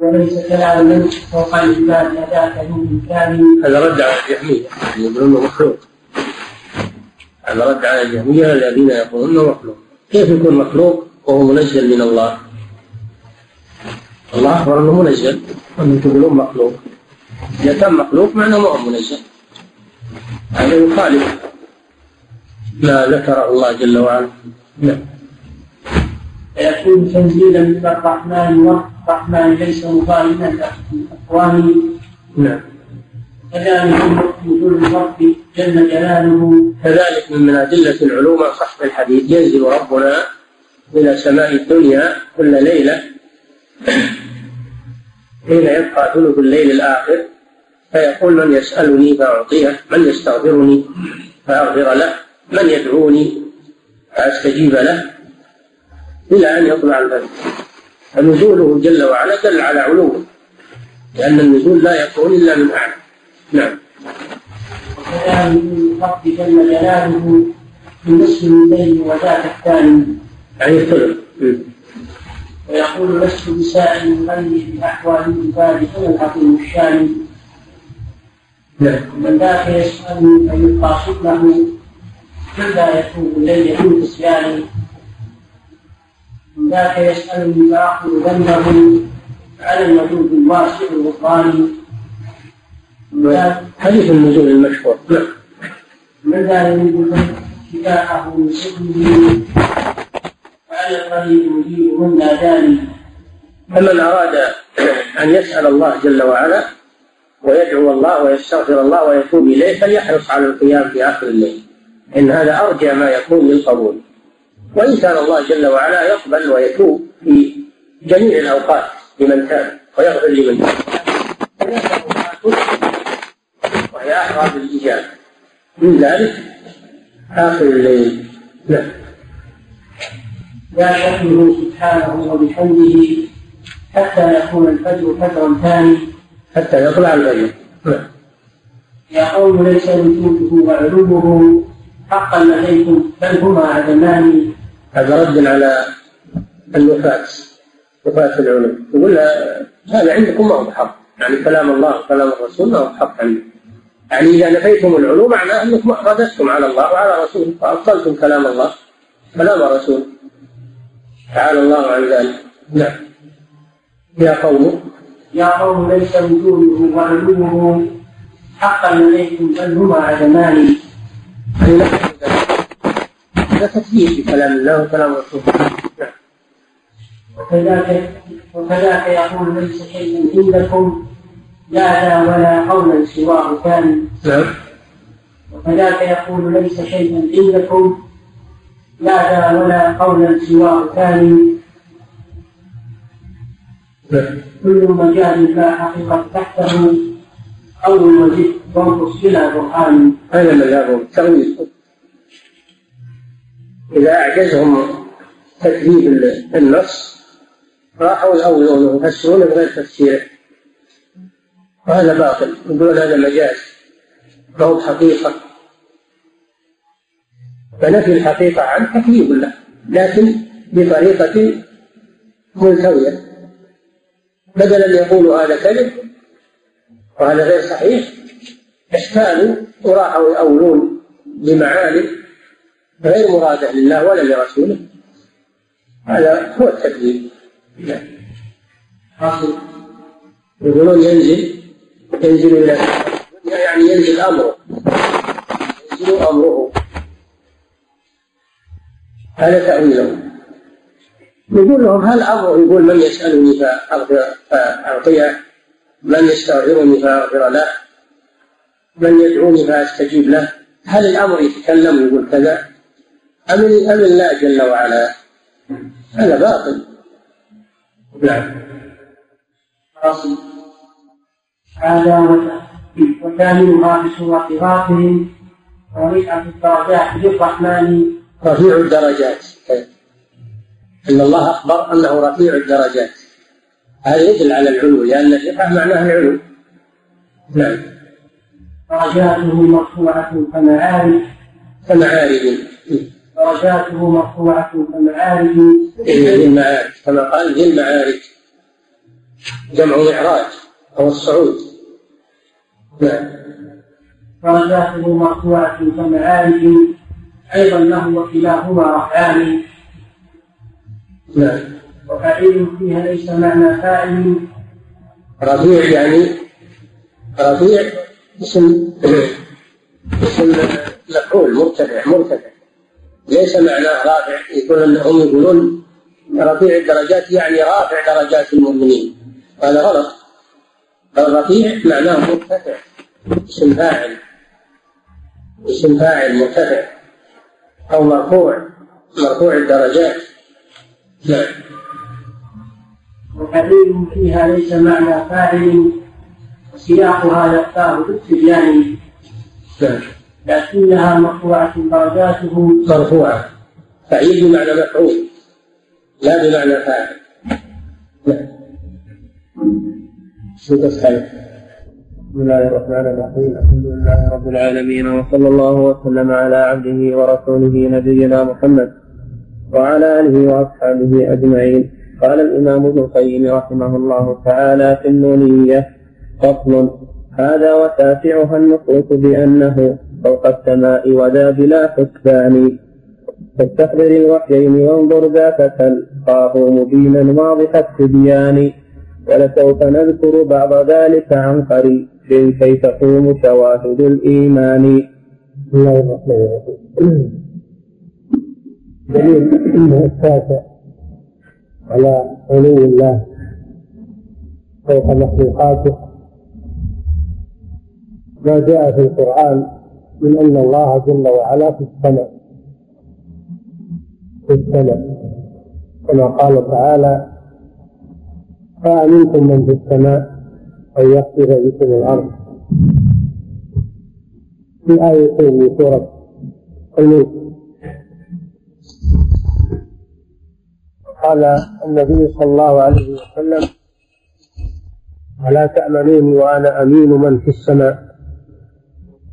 وليس كلام فوق العباد أتاك من إمكان هذا رد على الجهمية يقولون مخلوق. هذا رد على الجهمية الذين يقولون مخلوق. كيف يكون مخلوق؟ وهو منزل من الله؟ الله أخبر أنه منزل. وأنتم تقولون مخلوق. إذا كان مخلوق معناه ما هو منزل. هذا يخالف ما ذكره الله جل وعلا. نعم. فيكون تنزيلا من الرحمن والرحمن ليس مقارنا الاقوام نعم. كذلك نزول الرب جل جلاله. كذلك من أدلة العلوم صح الحديث ينزل ربنا إلى سماء الدنيا كل ليلة. حين يبقى ثلث الليل الآخر فيقول من يسألني فأعطيه من يستغفرني فأغفر له من يدعوني فأستجيب له. إلى أن يطلع الفجر فنزوله جل وعلا دل على علوه لأن النزول لا يكون إلا من أعلى نعم. وكذلك الرب جل جلاله في نصف الليل وذاك الثاني. يعني الثلث؟ ويقول لست بسائل غيري بأحوال العباد أنا العظيم الشان نعم. من ذاك يسألني فيلقى شكره من لا يتوب إلي من نسياني ذاك يسألني فأخذ ذنبه على الوجود الواسع الغفراني حديث النزول المشهور. نعم. من لا يريد شفاءه من سكنه وعلى القريب مجيب من ناداني. فمن أراد أن يسأل الله جل وعلا ويدعو الله ويستغفر الله ويتوب إليه فليحرص على القيام في آخر الليل. إن هذا أرجى ما يكون للقبول وإن كان الله جل وعلا يقبل ويتوب في جميع الأوقات لمن تاب ويغفر لمن تاب. وهي أحرى بالإجابة من ذلك آخر الليل. نعم. لا شكره سبحانه وبحمده حتى يكون الفجر فجرا ثاني حتى يطلع الفجر. نعم. يا قوم ليس وجوده وعلومه حقا لديكم بل هما عدمان هذا رد على النفاة نفاة العلوم يقول هذا عندكم ما هو بحق. يعني كلام الله وكلام الرسول ما هو بحق عندكم يعني إذا نفيتم العلوم معناه أنكم رددتم على الله وعلى رسوله فأبطلتم كلام الله كلام الرسول. تعالى الله عن ذلك. نعم. يا قوم. يا قوم ليس وجوده وعلومه حقا لديكم بل هما عدمان هذا تكذيب بكلام الله وكلام الرسول نعم وكذاك وكذاك يقول ليس شيء عندكم لا ذا ولا قولا سواه كان. نعم. وكذاك يقول ليس شيء عندكم لا ذا ولا قولا سواه كان. كل مجال لا حقيقة تحته قول وزد وانقص بلا برهان. هذا مذهبهم التغليظ؟ إذا أعجزهم تكذيب النص راحوا يأولونه ويفسرونه بغير تفسيره وهذا باطل يقولون هذا مجاز ما هو حقيقة فنفي الحقيقة عنه تكذيب له لكن بطريقة ملتوية. بدل أن يقولوا هذا كذب وهذا غير صحيح احتالوا وراحوا يأولون بمعاني غير مرادة لله ولا لرسوله. هذا هو التكذيب. حاصل يقولون ينزل ينزل إلى الدنيا يعني ينزل أمره. ينزل أمره. هذا تأويله يقول لهم هل أمر يقول من يسألني فأعطيه. من يستغفرني فأغفر له. من يدعوني فأستجيب له. هل الأمر يتكلم ويقول كذا؟ أم أم الله جل وعلا. هذا باطل. نعم. فاصل. هذا وثامنها في سورة غافر. ورفعة الدرجات للرحمن رفيع الدرجات. أن الله أخبر أنه رفيع الدرجات. هذا يدل على العلو لأن الرفعة معناها العلو. نعم. درجاته مرفوعة كمعارج كمعارج درجاته مرفوعة كمعارج. ذي المعارج كما قال ذي المعارج جمع معراج أو الصعود. نعم. درجاته مرفوعة كمعارج أيضا له وكلاهما رفعان. نعم. وفعيل فيها ليس معنى فاعل. رفيع يعني رفيع اسم اسم مفعول مرتفع مرتفع ليس معناه رافع يقول انهم يقولون رفيع الدرجات يعني رافع درجات المؤمنين. هذا غلط. الرفيع معناه مرتفع اسم فاعل اسم فاعل مرتفع أو مرفوع مرفوع الدرجات. نعم. وحديث فيها ليس معنى فاعل وسياقها يختار بالتبيان نعم. لكنها مرفوعة درجاته. مرفوعة. فعيل بمعنى مفعول لا بمعنى فاعل. نعم؟ بسم الله الرحمن الرحيم. الحمد لله رب العالمين وصلى الله وسلم على عبده ورسوله نبينا محمد وعلى آله وأصحابه أجمعين. قال الإمام ابن القيم رحمه الله تعالى في النونية فصل هذا وتاسعها النصوص بأنه فوق السماء وذا بلا حسبان. فاستحضر الوحيين وانظر ذاك تلقاه مبينا واضح التبيان. ولسوف نذكر بعض ذلك عن قريب كي تقوم شواهد الإيمان. بسم الله الرحمن دليل التاسع على علو الله فوق مخلوقاته. ما جاء في القرآن من أن الله جل وعلا في السماء. في السماء. كما قال تعالى فأمنتم من في السماء أن يخسف بكم الأرض. في آيتين من سورة الملك. قال النبي صلى الله عليه وسلم ولا تأمنوني وأنا أمين من في السماء؟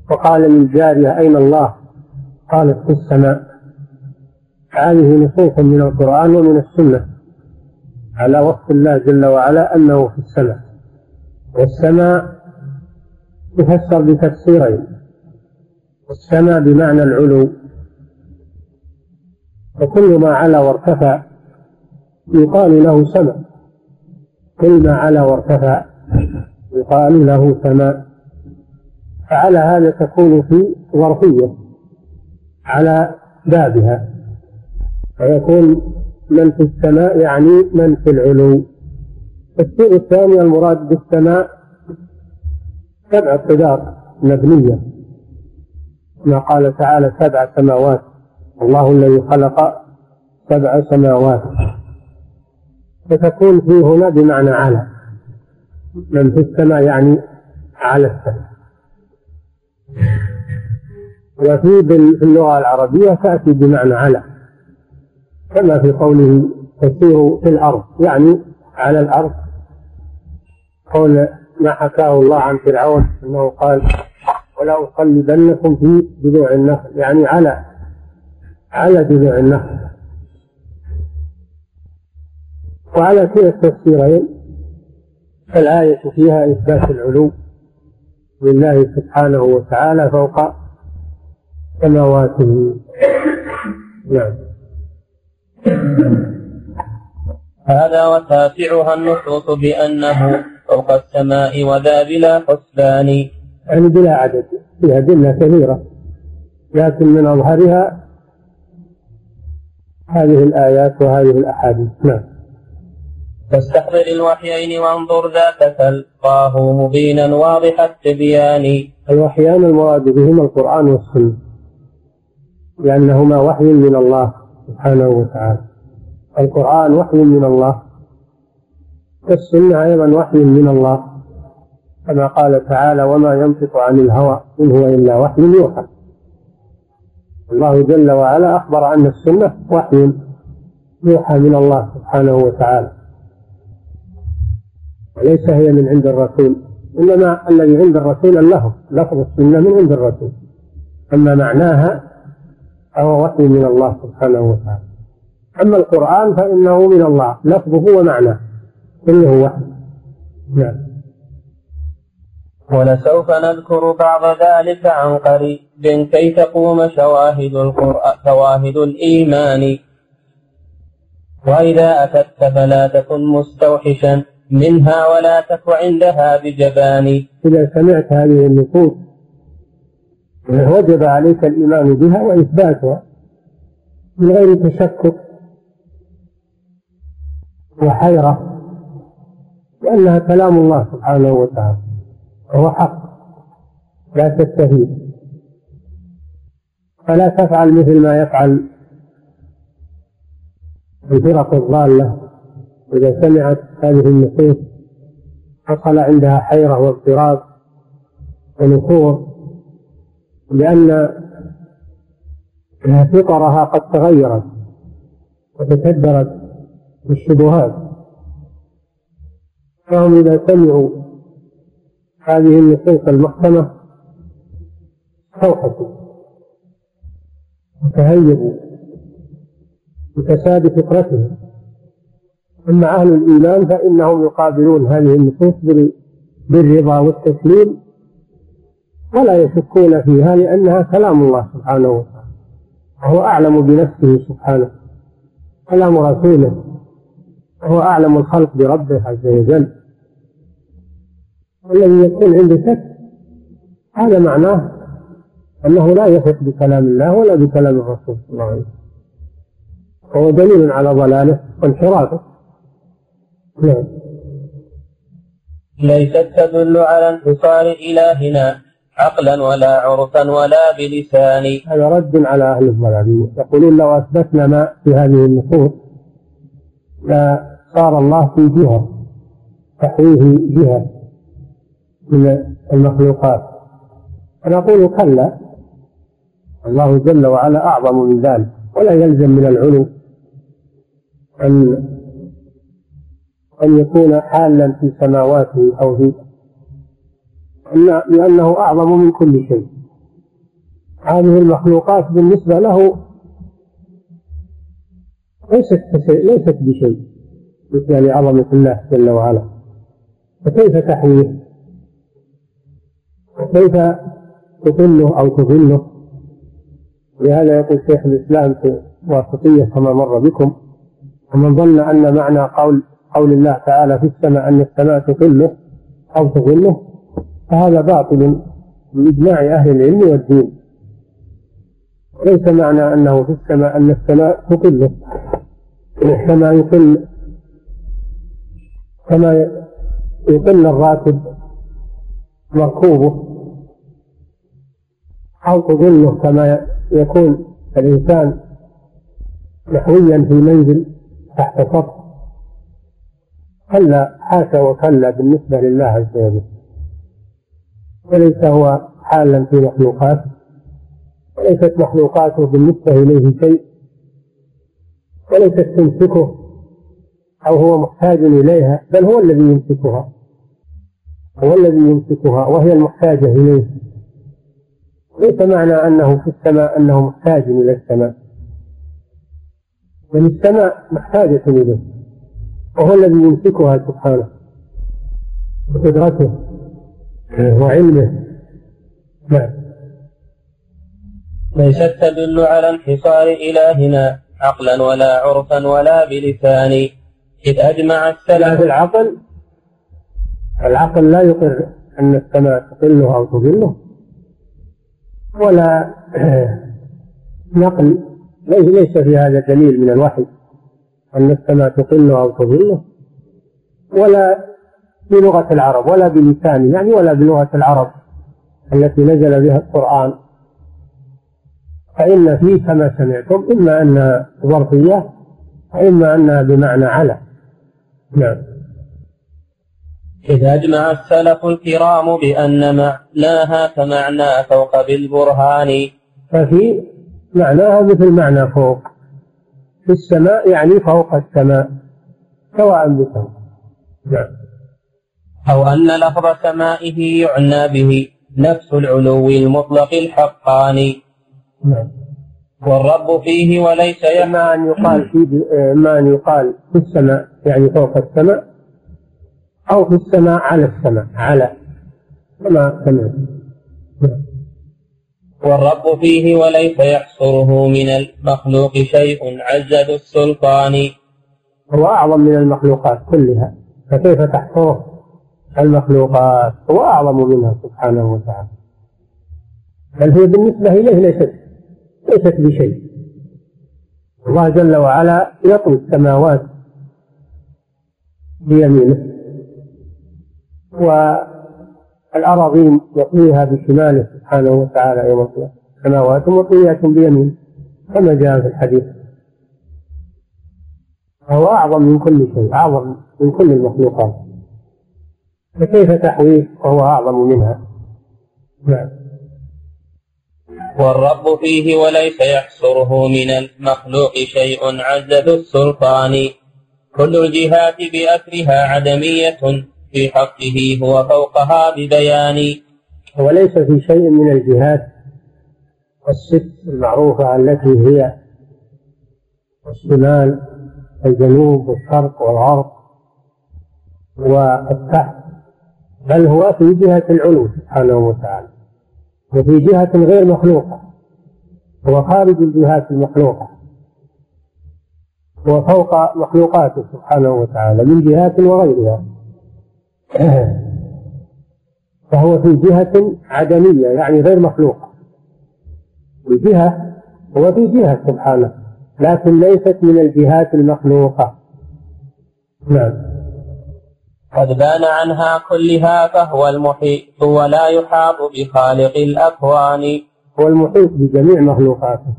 وقال للجارية أين الله؟ قالت في السماء. هذه نصوص من القرآن ومن السنة على وصف الله جل وعلا أنه في السماء. والسماء تفسر بتفسيرين. السماء بمعنى العلو. وكل ما علا وارتفع يقال له سماء. كل ما علا وارتفع يقال له سماء. فعلى هذا تكون في ظرفية على بابها فيكون من في السماء يعني من في العلو. الشيء الثاني المراد بالسماء سبع قدار مبنية كما قال تعالى سبع سماوات. الله الذي خلق سبع سماوات. فتكون في هنا بمعنى على. من في السماء يعني على السماء. وفي اللغة العربية تأتي بمعنى على كما في قوله تسير في الأرض يعني على الأرض. قول ما حكاه الله عن فرعون أنه قال ولا أصلبنكم في جذوع النخل يعني على على جذوع النخل. وعلى كلا التفسيرين فالآية فيها إثبات العلو لله سبحانه وتعالى فوق سماواته نعم. هذا وتاسعها النصوص بأنه فوق السماء وذا بلا حسبان. يعني بلا عدد. فيها أدلة كثيرة لكن من أظهرها هذه الآيات وهذه الأحاديث. نعم. فاستحضر الوحيين وانظر ذاك تلقاه مبينا واضح التبيان. الوحيان المراد بهما القرآن والسنة. لأنهما وحي من الله سبحانه وتعالى. القرآن وحي من الله والسنة أيضا وحي من الله كما قال تعالى وما ينطق عن الهوى إن هو إلا وحي يوحى. الله جل وعلا أخبر أن السنة وحي يوحى من الله سبحانه وتعالى. وليس هي من عند الرسول إنما الذي عند الرسول اللفظ لفظ السنة من عند الرسول. أما معناها فهو وحي من الله سبحانه وتعالى. أما القرآن فإنه من الله لفظه ومعناه. كله وحي نعم. ولسوف نذكر بعض ذلك عن قريب كي تقوم شواهد القرآن شواهد الإيمان. وإذا أتت فلا تكن مستوحشا منها ولا تك عندها بجبان. إذا سمعت هذه النصوص وجب عليك الإيمان بها وإثباتها من غير تشكك وحيرة لأنها كلام الله سبحانه وتعالى وهو حق لا تستهين. فلا تفعل مثل ما يفعل الفرق الضالة. إذا سمعت هذه النصوص حصل عندها حيرة واضطراب ونفور. لأن فطرها قد تغيرت وتكدرت بالشبهات. فهم إذا سمعوا هذه النصوص المحكمة استوحشوا وتهيبوا بفساد فطرتهم. أما أهل الإيمان فإنهم يقابلون هذه النصوص بالرضا والتسليم ولا يشكون فيها لأنها كلام الله سبحانه وتعالى. وهو أعلم بنفسه سبحانه. كلام رسوله. وهو أعلم الخلق بربه عز وجل. والذي يكون عنده شك هذا معناه أنه لا يثق بكلام الله ولا بكلام الرسول صلى الله عليه وسلم. وهو دليل على ضلاله وانحرافه. نعم. ليست تدل على انتصار إلهنا. عقلا ولا عرفا ولا بلسان هذا رد على أهل الضلال. يقولون لو أثبتنا ما في هذه النصوص لصار الله في جهة تحويه جهة من المخلوقات. فنقول كلا الله جل وعلا أعظم من ذلك ولا يلزم من العلو أن أن يكون حالا في سماواته أو في لأنه أعظم من كل شيء. هذه المخلوقات بالنسبة له ليست ليست بشيء. بالنسبة لعظمة الله جل وعلا. فكيف تحويه وكيف تضله أو تضله لهذا يقول شيخ الإسلام في واسطية كما مر بكم ومن ظن أن معنى قول قول الله تعالى في السماء أن السماء تقله أو تظله فهذا باطل بإجماع أهل العلم والدين. ليس معنى أنه في السماء أن السماء تقله كما يقل كما يقل الراكب مركوبه. أو تظله كما يكون الإنسان محويا في منزل تحت سطح. كلا حاشا وكلا بالنسبة لله عز وجل. وليس هو حالا في مخلوقاته وليست مخلوقاته بالنسبة إليه شيء وليست تمسكه أو هو محتاج إليها بل هو الذي يمسكها هو الذي يمسكها وهي المحتاجة إليه. ليس معنى أنه في السماء أنه محتاج إلى السماء. بل السماء محتاجة إليه وهو الذي يمسكها سبحانه بقدرته وعلمه. نعم. ليست تدل على انحصار إلهنا عقلا ولا عرفا ولا بلسان. إذ أجمع السلف العقل العقل لا يقر أن السماء تقله أو تظله. ولا نقل ليس في هذا دليل من الوحي أن السماء تقله أو تظله. ولا بلغة العرب ولا بلسانه يعني ولا بلغة العرب التي نزل بها القرآن. فإن فيه كما سمعتم إما أنها ظرفية وإما أنها بمعنى على. نعم. إذا أجمع السلف الكرام بأن معناها كمعنى فوق بالبرهان. ففي معناها مثل معنى فوق. في السماء يعني فوق السماء سواء بسواء نعم. أو أن لفظ سمائه يعنى به نفس العلو المطلق الحقاني نعم. والرب فيه وليس إما أن يقال في إما أن يقال في السماء يعني فوق السماء أو في السماء على السماء على كما سمعت. والرب فيه وليس يحصره من المخلوق شيء عز ذو السلطان. هو أعظم من المخلوقات كلها فكيف تحصره؟ المخلوقات هو أعظم منها سبحانه وتعالى. بل هي بالنسبة إليه ليست ليست بشيء. الله جل وعلا يطوي السماوات بيمينه والأراضين يطويها بشماله سبحانه وتعالى يوم القيامة. السماوات مطويات بيمينه كما جاء في الحديث. فهو أعظم من كل شيء أعظم من كل المخلوقات. فكيف تحويه؟ وهو أعظم منها. نعم. والرب فيه وليس يحصره من المخلوق شيء عز ذو السلطان. كل الجهات بأثرها عدمية في حقه هو فوقها ببيان. وليس في شيء من الجهات الست المعروفة التي هي الشمال الجنوب والشرق والغرب والتحت. بل هو في جهة العلو سبحانه وتعالى وفي جهة غير مخلوقة هو خارج الجهات المخلوقة هو فوق مخلوقاته سبحانه وتعالى من جهات وغيرها. فهو في جهة عدمية يعني غير مخلوقة. الجهة هو في جهة سبحانه لكن ليست من الجهات المخلوقة. نعم. قد بان عنها كلها فهو المحيط ولا يحاط بخالق الأكوان. هو المحيط بجميع مخلوقاته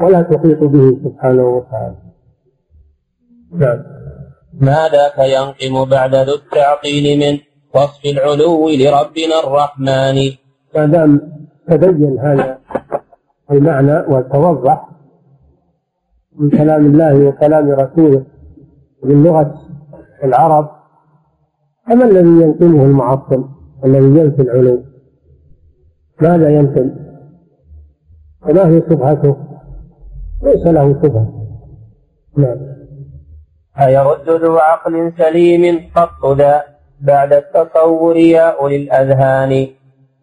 ولا تحيط به سبحانه وتعالى. نعم. ما ذاك ينقم بعد ذو التعطيل من وصف العلو لربنا الرحمن؟ ما دام تبين هذا المعنى وتوضح من كلام الله وكلام رسوله باللغة العرب أما الذي ينقله المعطل الذي ينفي العلو ماذا ينقل وما هي شبهته ليس له شبهة نعم. أيرد ذو عقل سليم قط ذا بعد التصور يا أولي الأذهان؟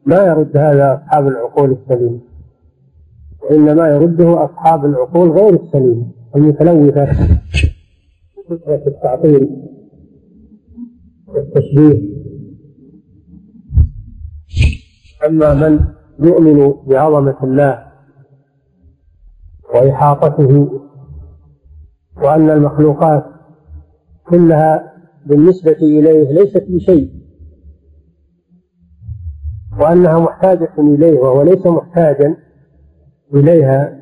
ما يرد هذا أصحاب العقول السليمة وإنما يرده أصحاب العقول غير السليمة المتلوثة. فكرة التعطيل. والتشبيه أما من يؤمن بعظمة الله وإحاطته وأن المخلوقات كلها بالنسبة إليه ليست بشيء وأنها محتاجة إليه وهو ليس محتاجا إليها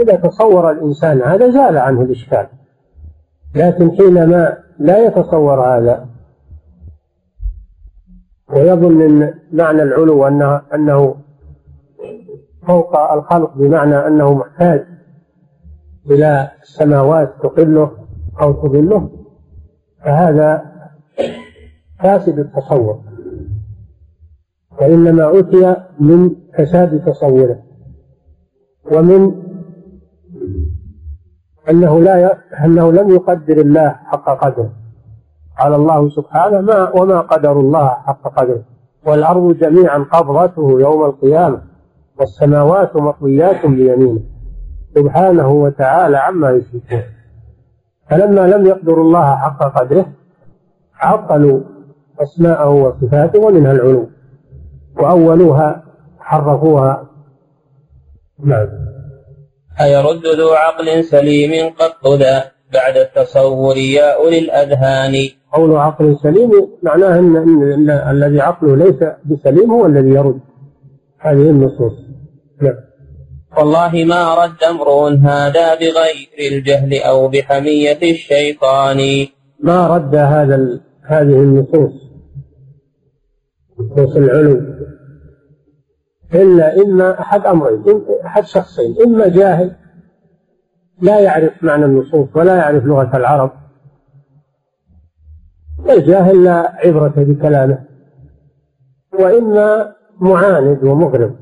إذا تصور الإنسان هذا زال عنه الإشكال. لكن حينما لا يتصور هذا ويظن إن معنى العلو انه أنه فوق الخلق بمعنى أنه محتاج إلى السماوات تقله أو تظله فهذا فاسد التصور. وإنما أتي من فساد تصوره ومن أنه لا. أنه لم يقدر الله حق قدره. قال الله سبحانه ما وما قدر الله حق قدره. والأرض جميعا قبضته يوم القيامة والسماوات مطويات بيمينه. سبحانه وتعالى عما يشركون. فلما لم يقدروا الله حق قدره عطلوا أسماءه وصفاته ومنها العلو. وأولوها حرفوها. نعم. أيرد ذو عقل سليم قط ذا بعد التصور يا أولي الأذهان. قول عقل سليم معناه أن, إن, إن الذي عقله ليس بسليم هو الذي يرد. هذه النصوص. نعم. والله ما رد امرؤ هذا بغير الجهل أو بحمية الشيطان. ما رد هذا هذه النصوص. نصوص العلو. إلا إما أحد أمرين أحد شخصين إما جاهل لا يعرف معنى النصوص ولا يعرف لغة العرب. والجاهل لا عبرة بكلامه وإما معاند ومغرب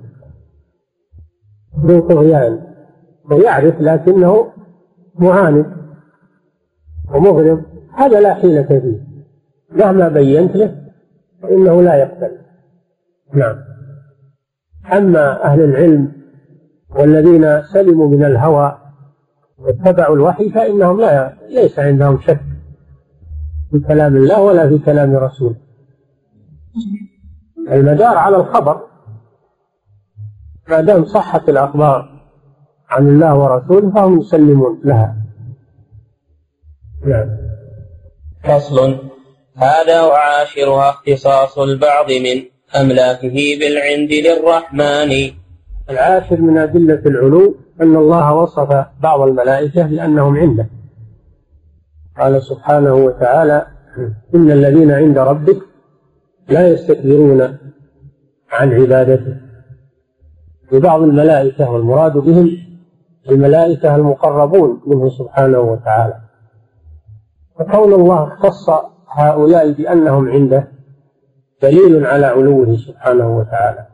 ذو طغيان ويعرف لكنه معاند ومغرب. هذا لا حيلة فيه مهما بينت له فإنه لا يقبل. نعم. أما أهل العلم والذين سلموا من الهوى واتبعوا الوحي فإنهم لا ليس عندهم شك في كلام الله ولا في كلام رسوله. المدار على الخبر ما دام صحت الأخبار عن الله ورسوله فهم يسلمون لها. نعم. فصل. هذا وعاشرها اختصاص البعض من أملاكه بالعند للرحمن. العاشر من أدلة العلو أن الله وصف بعض الملائكة بأنهم عنده. قال سبحانه وتعالى إن الذين عند ربك لا يستكبرون عن عبادته. لبعض الملائكة والمراد بهم الملائكة المقربون منه سبحانه وتعالى. فكون الله اختص هؤلاء بأنهم عنده دليل على علوه سبحانه وتعالى.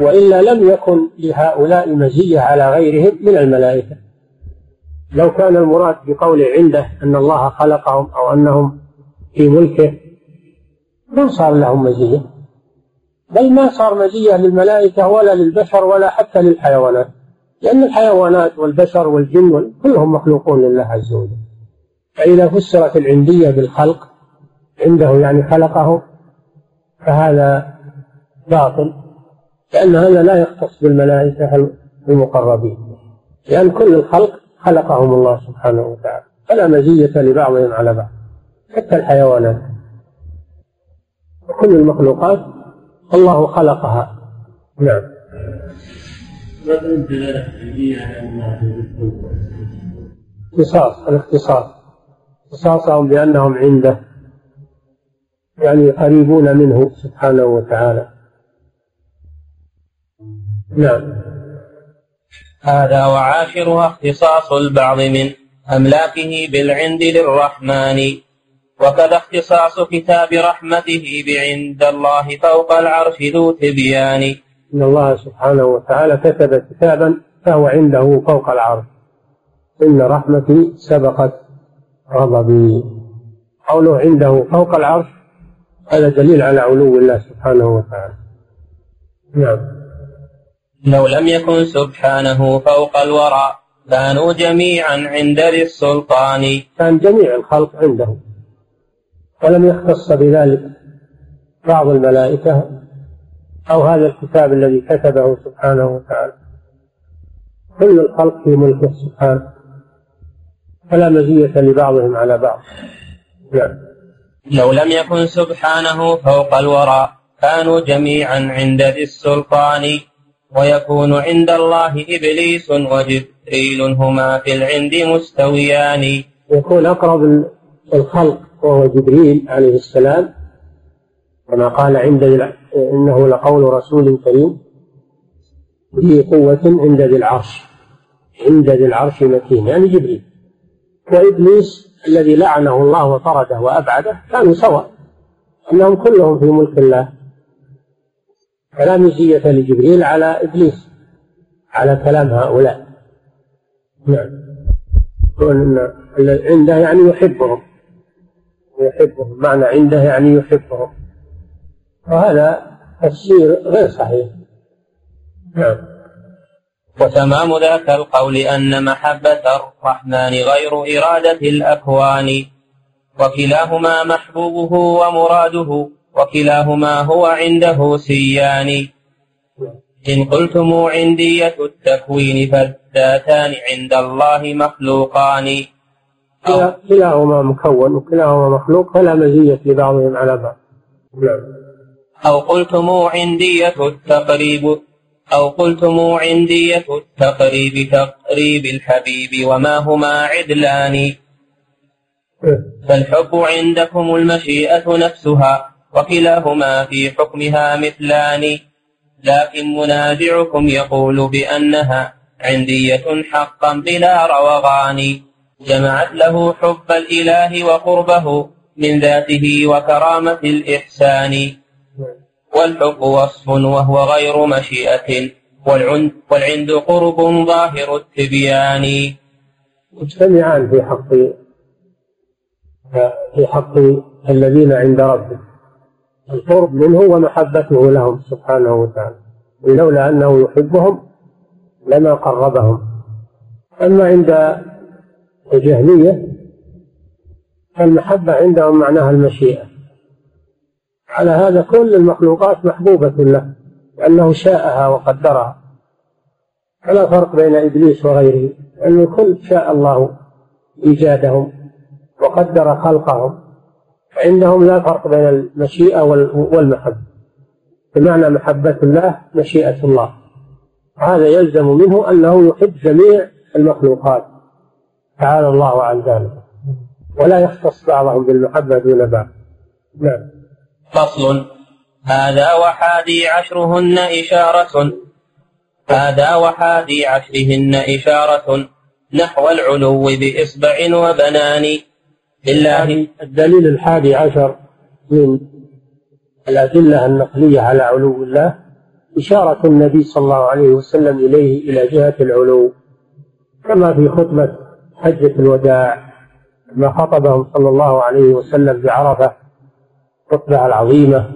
وإلا لم يكن لهؤلاء مزية على غيرهم من الملائكة. لو كان المراد بقول عنده أن الله خلقهم أو أنهم في ملكه ما صار لهم مزية. بل ما صار مزية للملائكة ولا للبشر ولا حتى للحيوانات. لأن الحيوانات والبشر والجن كلهم مخلوقون لله عز وجل. فإذا فسرت العندية بالخلق عنده يعني خلقه فهذا باطل لأن هذا لا يختص بالملائكة المقربين لأن كل الخلق خلقهم الله سبحانه وتعالى فلا مزية لبعضهم على بعض حتى الحيوانات. كل المخلوقات الله خلقها. نعم. اختصاص الاختصاص. اختصاصهم بأنهم عنده يعني قريبون منه سبحانه وتعالى. نعم. هذا وعاشرها اختصاص البعض من أملاكه بالعند للرحمن. وكذا اختصاص كتاب رحمته بعند الله فوق العرش ذو تبيان. إن الله سبحانه وتعالى كتب كتابا فهو عنده فوق العرش. إن رحمتي سبقت غضبي قوله عنده فوق العرش هذا دليل على علو الله سبحانه وتعالى. نعم. لو لم يكن سبحانه فوق الورى كانوا جميعا عند ذي السلطان. كان جميع الخلق عنده. ولم يختص بذلك بعض الملائكة أو هذا الكتاب الذي كتبه سبحانه وتعالى. كل الخلق في ملكه سبحانه فلا مزية لبعضهم على بعض. نعم. لو لم يكن سبحانه فوق الورى كانوا جميعا عند ذي السلطان. ويكون عند الله إبليس وجبريل هما في العند مستويان. يكون أقرب الخلق وهو جبريل عليه السلام. كما قال عند إنه لقول رسول كريم ذي قوة عند ذي العرش عند ذي العرش مكين يعني جبريل. وإبليس الذي لعنه الله وطرده وأبعده كانوا سواء أنهم كلهم في ملك الله. فلا مزية لجبريل على إبليس على كلام هؤلاء. نعم. يقول إن عنده يعني يحبهم. يحبهم معنى عنده يعني يحبهم. وهذا تفسير غير صحيح. نعم. وتمام ذاك القول أن محبة الرحمن غير إرادة الأكوان. وكلاهما محبوبه ومراده وكلاهما هو عنده سيان. إن قلتم عندية التكوين فالذاتان عند الله مخلوقان. كلاهما مكون وكلاهما مخلوق فلا مزية لبعضهم على بعض. نعم. أو قلتم عندية التقريب أو قلتم عندية التقريب تقريب الحبيب وما هما عدلان. فالحب عندكم المشيئة نفسها وكلاهما في حكمها مثلان. لكن منازعكم يقول بأنها عندية حقا بلا روغان. جمعت له حب الإله وقربه من ذاته وكرامة الإحسان. والحب وصف وهو غير مشيئة والعند, والعند قرب ظاهر التبيان. مجتمعان في حق في حق الذين عند ربك القرب منه ومحبته لهم سبحانه وتعالى. ولولا أنه يحبهم لما قربهم. أما عند الجهمية فالمحبة عندهم معناها المشيئة. على هذا كل المخلوقات محبوبة له لأنه شاءها وقدرها. فلا فرق بين إبليس وغيره لأن الكل شاء الله إيجادهم وقدر خلقهم فعندهم لا فرق بين المشيئة والمحبة. بمعنى محبة الله مشيئة الله. هذا يلزم منه أنه يحب جميع المخلوقات. تعالى الله عن ذلك. ولا يختص بعضهم بالمحبة دون بعض. نعم. فصل. هذا وحادي عشرهن إشارة. هذا وحادي عشرهن إشارة. نحو العلو بإصبع وبنان. لله. الدليل الحادي عشر من الأدلة النقلية على علو الله. إشارة النبي صلى الله عليه وسلم إليه إلى جهة العلو. كما في خطبة حجة الوداع ما خطبهم صلى الله عليه وسلم بعرفة. خطبة العظيمة.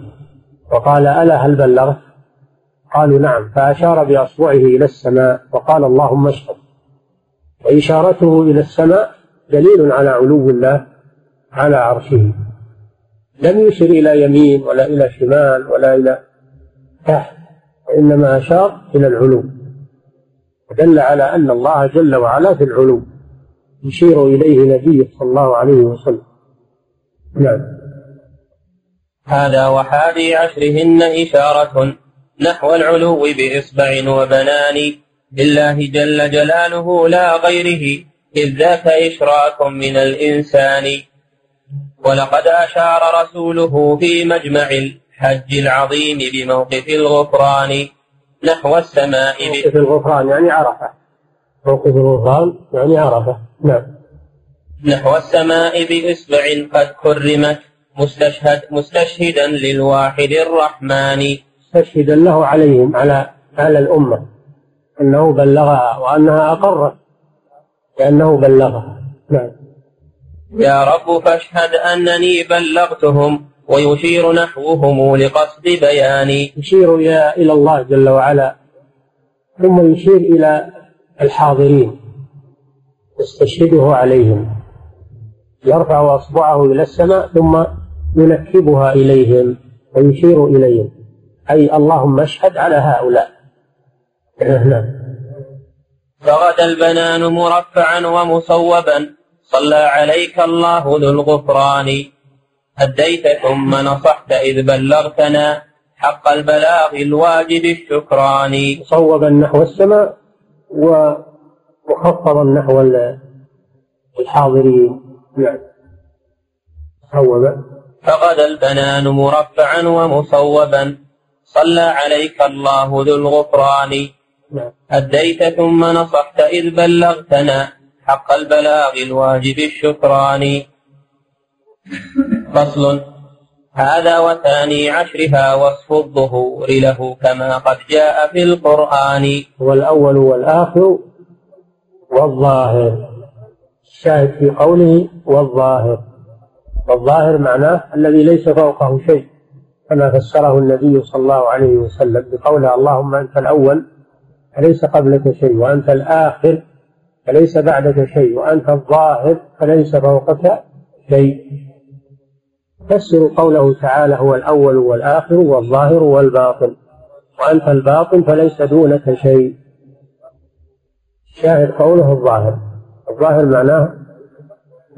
وقال ألا هل بلغت؟ قالوا نعم. فأشار بأصبعه إلى السماء وقال اللهم اشهد. وإشارته إلى السماء دليل على علو الله على عرشه. لم يشر إلى يمين ولا إلى شمال ولا إلى تحت وإنما أشار إلى العلو. ودل على أن الله جل وعلا في العلو يشير إليه نبيه صلى الله عليه وسلم. نعم. هذا وحادي عشرهن إشارة نحو العلو بإصبع وبنان لله جل جلاله لا غيره إذ ذاك إشراك من الإنسان. ولقد أشار رسوله في مجمع الحج العظيم بموقف الغفران نحو السماء موقف الغفران يعني عرفة. موقف الغفران يعني عرفة. نعم. نحو السماء بإصبع قد كرمت مستشهد مستشهدا للواحد الرحمن. مستشهدا له عليهم على على الأمة. أنه بلغها وأنها أقرت لأنه بلغها. نعم. يا رب فاشهد أنني بلغتهم ويشير نحوهم لقصد بياني. يشير إلى الله جل وعلا. ثم يشير إلى الحاضرين. يستشهده عليهم. يرفع أصبعه إلى السماء ثم ينكبها إليهم ويشير إليهم. أي اللهم اشهد على هؤلاء. نعم. فغدا البنان مرفعا ومصوبا. صلى عليك الله ذو الغفران. هديت ثم نصحت إذ بلغتنا حق البلاغ الواجب الشكران. صوبا نحو السماء ومخفضا نحو الحاضرين. نعم. صوبا فغد البنان مرفعا ومصوبا. صلى عليك الله ذو الغفران. نعم. أديت ثم نصحت إذ بلغتنا حق البلاغ الواجب الشكران. فصل. هذا وثاني عشرها وصف الظهور له كما قد جاء في القرآن. هو الأول والآخر والظاهر. الشاهد في قوله والظاهر. والظاهر معناه الذي ليس فوقه شيء كما فسره النبي صلى الله عليه وسلم بقوله اللهم أنت الأول فليس قبلك شيء وأنت الآخر فليس بعدك شيء وأنت الظاهر فليس فوقك شيء. فسروا قوله تعالى هو الأول والآخر والظاهر والباطن وأنت الباطن فليس دونك شيء. شاهد قوله الظاهر الظاهر معناه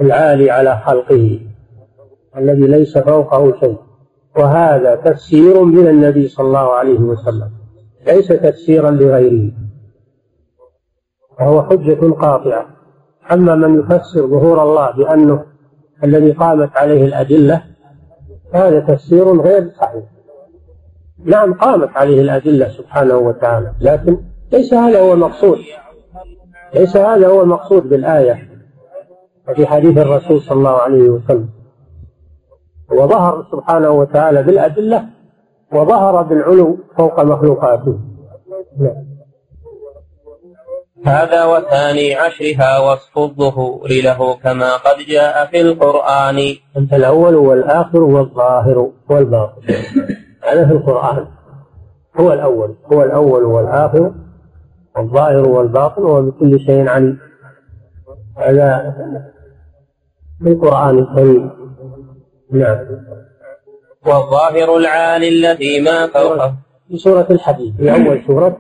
العالي على خلقه. الذي ليس فوقه شيء. وهذا تفسير من النبي صلى الله عليه وسلم. ليس تفسيرا لغيره. وهو حجة قاطعة. أما من يفسر ظهور الله بأنه الذي قامت عليه الأدلة فهذا تفسير غير صحيح. نعم قامت عليه الأدلة سبحانه وتعالى لكن ليس هذا هو المقصود. ليس هذا هو المقصود بالآية. وفي حديث الرسول صلى الله عليه وسلم. وظهر سبحانه وتعالى بالأدلة وظهر بالعلو فوق مخلوقاته. نعم. هذا وثاني عشرها وصف الظهور له كما قد جاء في القرآن. أنت الأول والآخر والظاهر والباطن. هذا في القرآن. هو الأول. هو الأول والآخر والظاهر والباطن وهو بكل شيء عليم. هذا في القرآن الكريم. نعم. والظاهر العالي الذي ما فوقه. في سورة الحديد. في أول سورة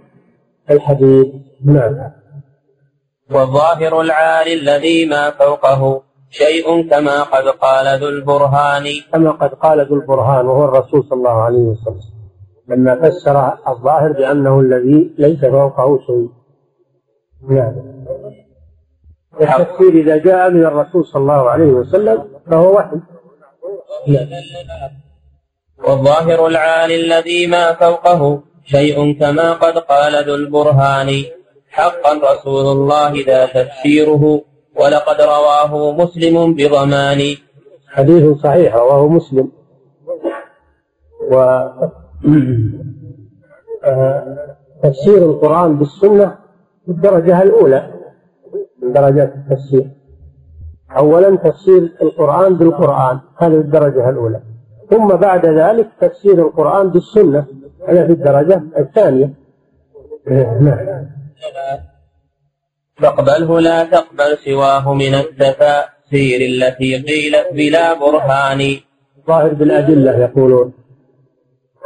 الحديد. نعم. والظاهر العالي الذي ما فوقه. شيء كما قد قال ذو البرهان. كما قد قال ذو البرهان وهو الرسول صلى الله عليه وسلم. لما فسر الظاهر بأنه الذي ليس فوقه شيء. نعم. التفسير إذا جاء من الرسول صلى الله عليه وسلم فهو وحي. والظاهر العالي الذي ما فوقه شيء كما قد قال ذو البرهان. حقا رسول الله ذا تفسيره ولقد رواه مسلم بضمان. حديث صحيح رواه مسلم. و تفسير القرآن بالسنة بالدرجة الأولى من درجات التفسير. أولا تفسير القرآن بالقرآن هذه الدرجة الأولى. ثم بعد ذلك تفسير القرآن بالسنة هذا في الدرجة الثانية. نعم. فاقبله لا تقبل سواه من التفاسير التي قيلت بلا برهان. ظاهر بالأدلة يقولون.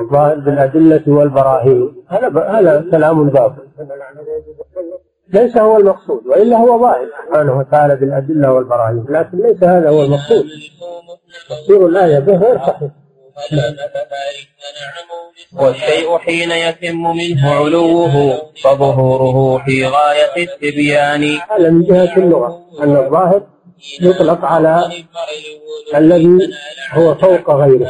الظاهر بالأدلة والبراهين. هذا هذا كلام باطل. ليس هو المقصود وإلا هو ظاهر. سبحانه وتعالى بالأدلة والبراهين. لكن ليس هذا هو المقصود. تفسير الآية به غير صحيح. والشيء حين يتم منه علوه فظهوره في غاية التبيان. هذا من جهة اللغة أن الظاهر يطلق على الذي هو فوق غيره.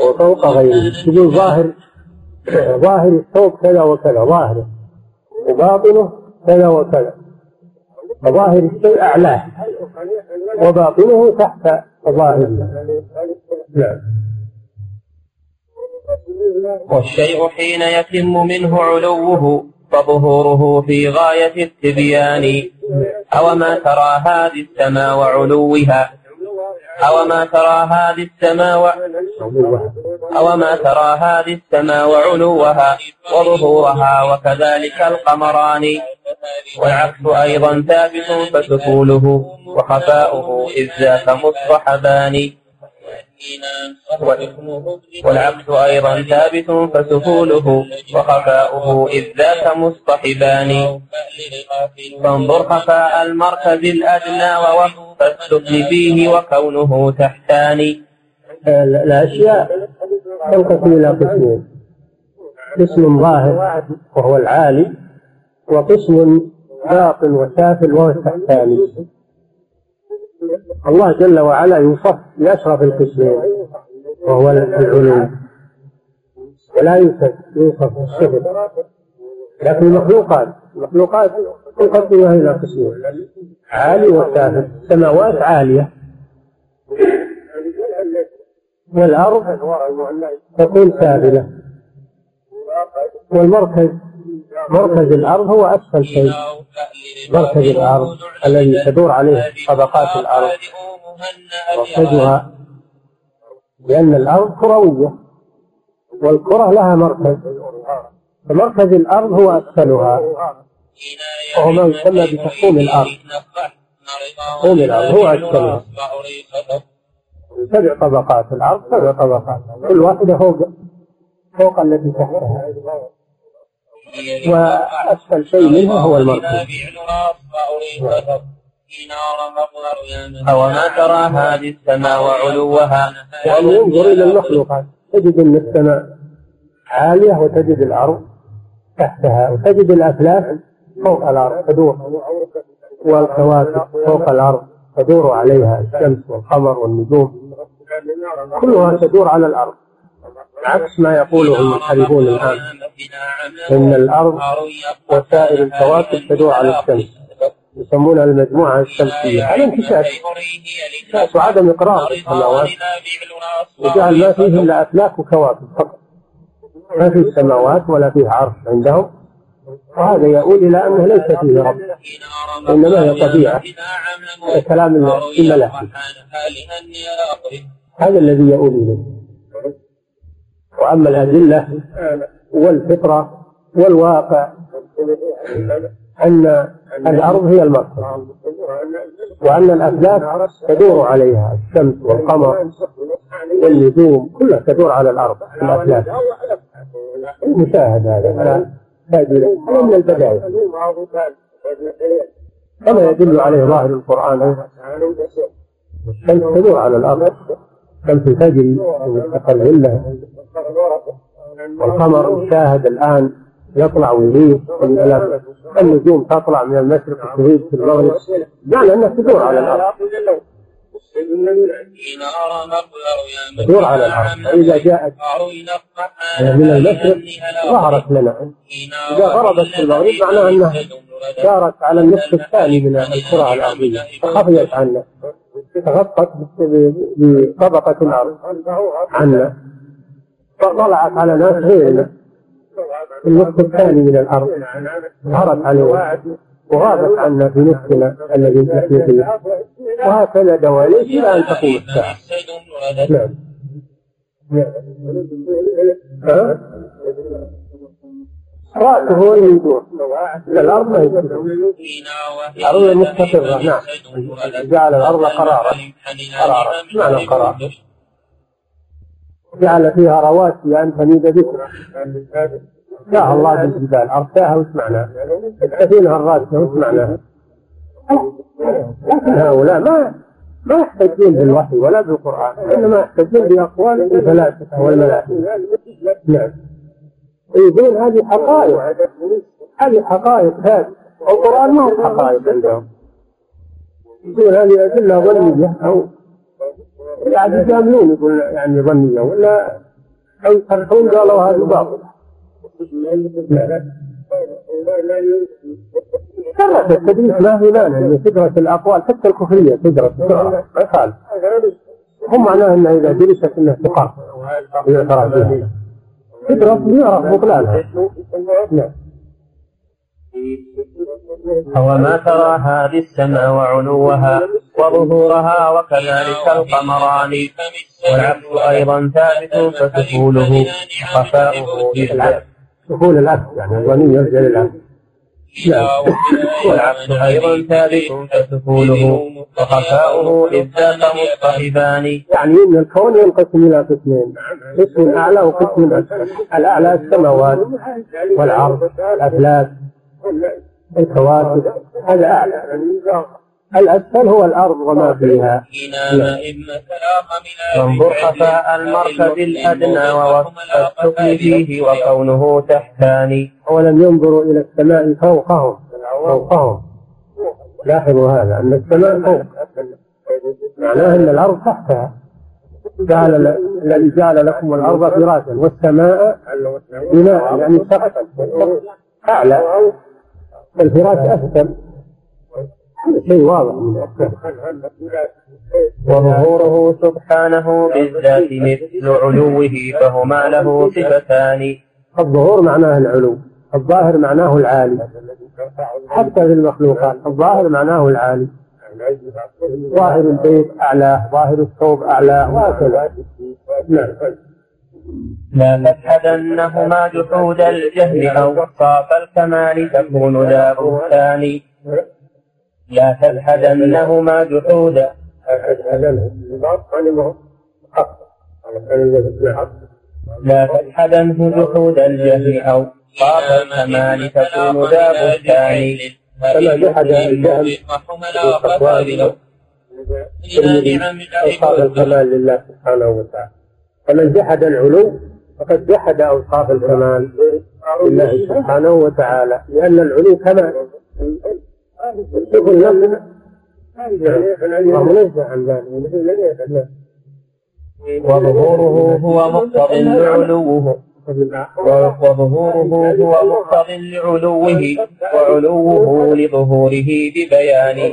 هو فوق غيره. تقول ظاهر ظاهر الثوب كذا وكذا ظاهره. وباطنه كذا وكذا. فظاهر الشيء أعلاه. وباطنه تحت ظاهره نعم. والشيء حين يتم منه علوه فظهوره في غاية التبيان. أو ما ترى هذه السماء وعلوها. أو ما ترى هذه السماء أو ما ترى هذه السماء وعلوها وظهورها وكذلك القمران. والعكس أيضا ثابت فسفوله وخفاؤه إذ ذاك مصطحبان. والعكس أيضا ثابت فسفوله وخفاؤه إذ ذاك مصطحبان. فانظر خفاء المركز الأدنى ووصف السفل فيه وكونه تحتان. الأشياء تنقسم إلى قسمين. قسم ظاهر وهو العالي وقسم باطن وسافل وهو التحتاني الله جل وعلا يوصف بأشرف القسمين وهو العلو ولا يوصف يوصف بالصفر لكن المخلوقات المخلوقات تقدمها إلى قسمين عالي وسافل السماوات عالية. والأرض تكون سافلة والمركز مركز الأرض هو أسفل شيء. مركز الأرض الذي تدور عليه طبقات الأرض. مركزها لأن الأرض كروية والكرة لها مركز. فمركز الأرض هو أسفلها. وهو ما يسمى بتحكيم الأرض. تحكيم الأرض هو أسفلها. سبع طبقات الأرض سبع طبقات. كل واحدة فوق فوق التي تحتها. وأسفل شيء منها هو المركز أوما ترى هذه السماء وعلوها يعني انظر إلى المخلوقات تجد أن السماء عالية وتجد الأرض تحتها وتجد الأفلاك فوق الأرض تدور والكواكب فوق الأرض تدور عليها الشمس والقمر والنجوم كلها تدور على الأرض. عكس ما يقوله المنحرفون الآن. إن الأرض وسائر الكواكب تدور على الشمس. يسمونها المجموعة الشمسية. على انكشاف وعدم إقرار السماوات. وجعل ما فيه إلا أفلاك وكواكب فقط. ما في سماوات ولا فيه عرش عندهم. وهذا يؤول إلى أنه ليس فيه رب. إنما هي طبيعة. كلام الملائكة هذا الذي يؤول إليه. وأما الأدلة والفطرة والواقع أن الأرض هي المصدر وأن الأفلاك تدور عليها الشمس والقمر والنجوم كلها تدور على الأرض الأفلاك. المشاهد هذا هذا من البداية كما يدل عليه ظاهر القرآن الشمس تدور على الأرض. من مستقر لها والقمر يشاهد الآن يطلع ويغيب النجوم تطلع من المشرق وتغيب في المغرب. معنى انها تدور على الأرض. تدور على الأرض. فإذا جاءت من المشرق ظهرت لنا. إذا غربت في المغرب معناها أنها دارت على النصف الثاني من الكره الأرضية فخفيت عنا. تغطت بطبقة الأرض عنا فطلعت على ناس غيرنا. النصف الثاني من الأرض. ظهرت عليه. وغابت عنا في نصفنا الذي نحن فيه. وهكذا دواليك إلى أن تقوم الساعة. نعم. ها؟ رأسه يدور. الأرض ما الأرض مستقرة. نعم. جعل الأرض قرارا. قرارا. معنى قرار جعل فيها رواسي أن تميد بكم ساها الله بالجبال. أرساها وش معناها؟ السفينة الراسية وش معناها؟ لكن هؤلاء ما ما يحتجون بالوحي ولا بالقرآن. إنما يحتجون بأقوال الفلاسفة والملائكة نعم. يقولون هذه حقائق. هذه حقائق هذه. القرآن ما هو حقائق عندهم. يقول هذه أدلة ظنية أو قاعد يجاملون يقول يعني ظنية ولا أو يصرحون قالوا هذا باطل كرة التدريس ما في مانع ان تدرس الأقوال حتى الكفرية تدرس ما يخالف هم معناه إنه إذا درست انها تقام ليعرف بطلانها نعم وما ترى هذه السماء وعلوها وظهورها وكذلك القمران. والعكس أيضا ثابت فسفوله خفاؤه إذ سهول العكس يعني الظني يرجع للعكس والعكس أيضا ثابت وخفاؤه إذ ذاك يعني إن الكون ينقسم إلى قسمين قسم أعلى وقسم اسفل الأعلى السماوات والعرض الأفلاك الكواكب هذا أعلى. الأسفل هو الأرض وما فيها. وانظر خفاء المركز الأدنى ووصف السفل فيه وكونه تحتاني. ولم ينظروا إلى السماء فوقهم. فوقهم. لاحظوا هذا أن السماء فوق. معناه أن الأرض تحتها. جعل الذي جعل لكم الأرض فراشا. والسماء بناء يعني سقفا. أعلى. الفراش أسفل. شيء واضح وظهوره سبحانه بالذات مثل علوه فهما له صفتان. الظهور معناه العلو الظاهر معناه العالي. حتى في المخلوقات الظاهر معناه العالي. ظاهر البيت أعلى ظاهر الثوب أعلى وهكذا. نعم. لا تجحدنهما جحود الجهل أو صاف الكمال تكون ذا بهتان. لا تجحدنهما جحودا؟ لا تجحدنه جحود الجهل أو طاف الكمال تكون ذا بهتان كما جحد الجهل أوصاف الكمال لله سبحانه وتعالى فمن جحد العلو فقد جحد أوصاف الكمال لله سبحانه وتعالى لأن العلو كمال منزه عن ذلك وظهوره هو مقتض لعلوه. وظهوره هو مقتض لعلوه. وعلوه لظهوره ببيان.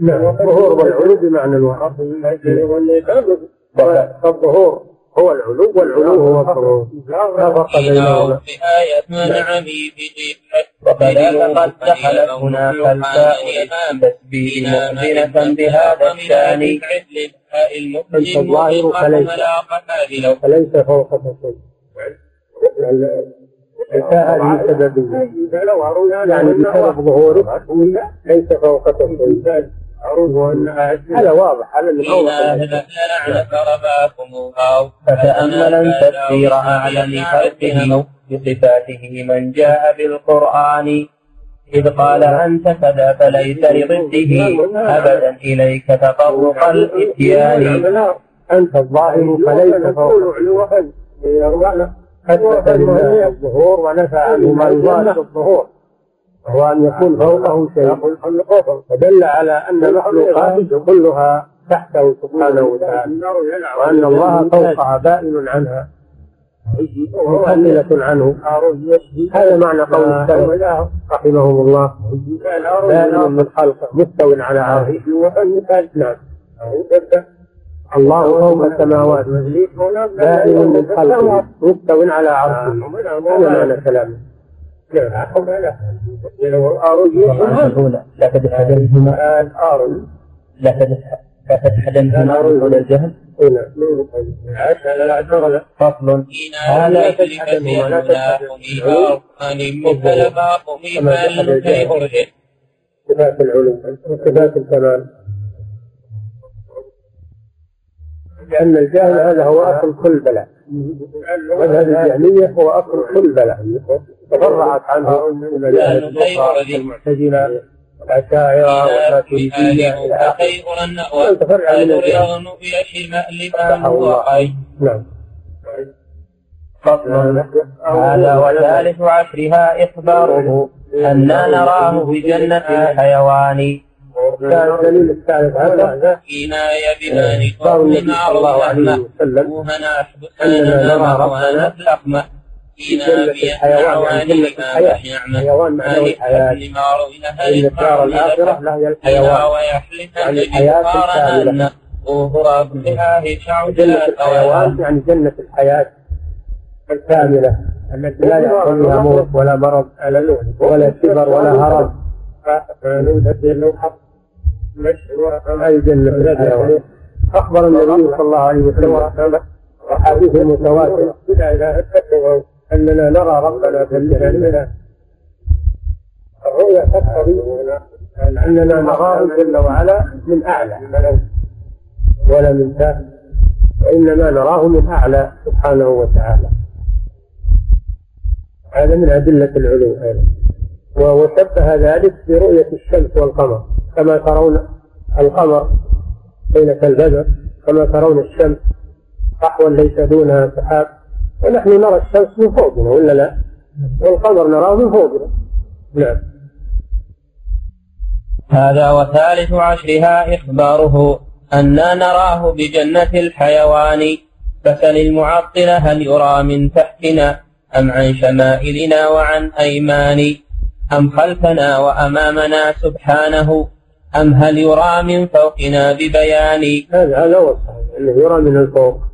نعم. الظهور والعلو بمعنى الواحد الظهور هو العلو والعلو. هو الظهور لا فرق بينهما. بآية نعمي بجهة وكذلك قد دخلت هنا خلفاء التسبيح مؤذنة بهذا الشأن. أنت الظاهر فليس. فليس فوقك شيء الفاء هذه سببية يعني بسبب ظهورك ليس فوقك شيء هذا واضح هذا اللي فتأملا تفسير أعلم خلقه بصفاته من جاء بالقرآن. إذ قال أنت كذا فليس لضده أبدا. إليك تطرق الإتيان. أنت الظاهر فليس فوق لله الظهور ونفى عنه ما يضاد الظهور. وهو أن يكون فوقه شيء. فدل على أن مخلوقاته كلها تحته سبحانه وتعالى. وأن الله فوقها بائن عنها. مكملة عنه. هذا معنى قول السلف رحمهم الله. بائن من خلقه مستو على عرشه. نعم. الله فوق السماوات. بائن من خلقه مستو على عرشه. هذا معنى كلامه. لا تتحدثهما لا تتحدثهما حول الجهل فصل. تتحدثهما لا تتحدثهما صفات العلوم صفات الكمال لأن الجهل هذا هو أصل كل بلاء مذهب الجهمية هو أصل كل بلاء تفرعت عنه المعتزلة الأشاعرة والماتريدية إلى آخره تفرع من الجهل نعم. فصل هذا وثالث عشرها إخباره أنا نراه بجنة الحيوان. كان الدليل الثالث هذا. كناية بمن قول الله عليه وسلم أننا نرى ربنا اللحمة جنة الحيوان يعني جنة الحياة. حيوان معناه الحياة. إن الدار الآخرة لهي الحيوان. يعني الحياة الكاملة. جنة الحيوان يعني جنة الحياة الكاملة. التي لا يحصل فيها موت ولا مرض ولا كبر ولا هرم هذه جنة الحيوان. أخبر النبي صلى الله عليه وسلم أحاديث متواترة أننا نرى ربنا في الجنة. الرؤيا تقتضي أننا نراه جل وعلا من أعلى. ولا من تحت وإنما نراه من أعلى سبحانه وتعالى. هذا من أدلة العلو أيضا. وشبه ذلك برؤية الشمس والقمر. كما ترون القمر ليلة البدر. كما ترون الشمس صحوا ليس دونها سحاب. ونحن نرى الشمس من فوقنا ولا لا؟ والقمر نراه من فوقنا. نعم. هذا وثالث عشرها إخباره أنا نراه بجنة الحيوان. فسل المعطل هل يرى من تحتنا أم عن شمائلنا وعن أيمان؟ أم خلفنا وأمامنا سبحانه؟ أم هل يرى من فوقنا ببيان؟ هذا هذا هو الصحيح أنه يرى من الفوق.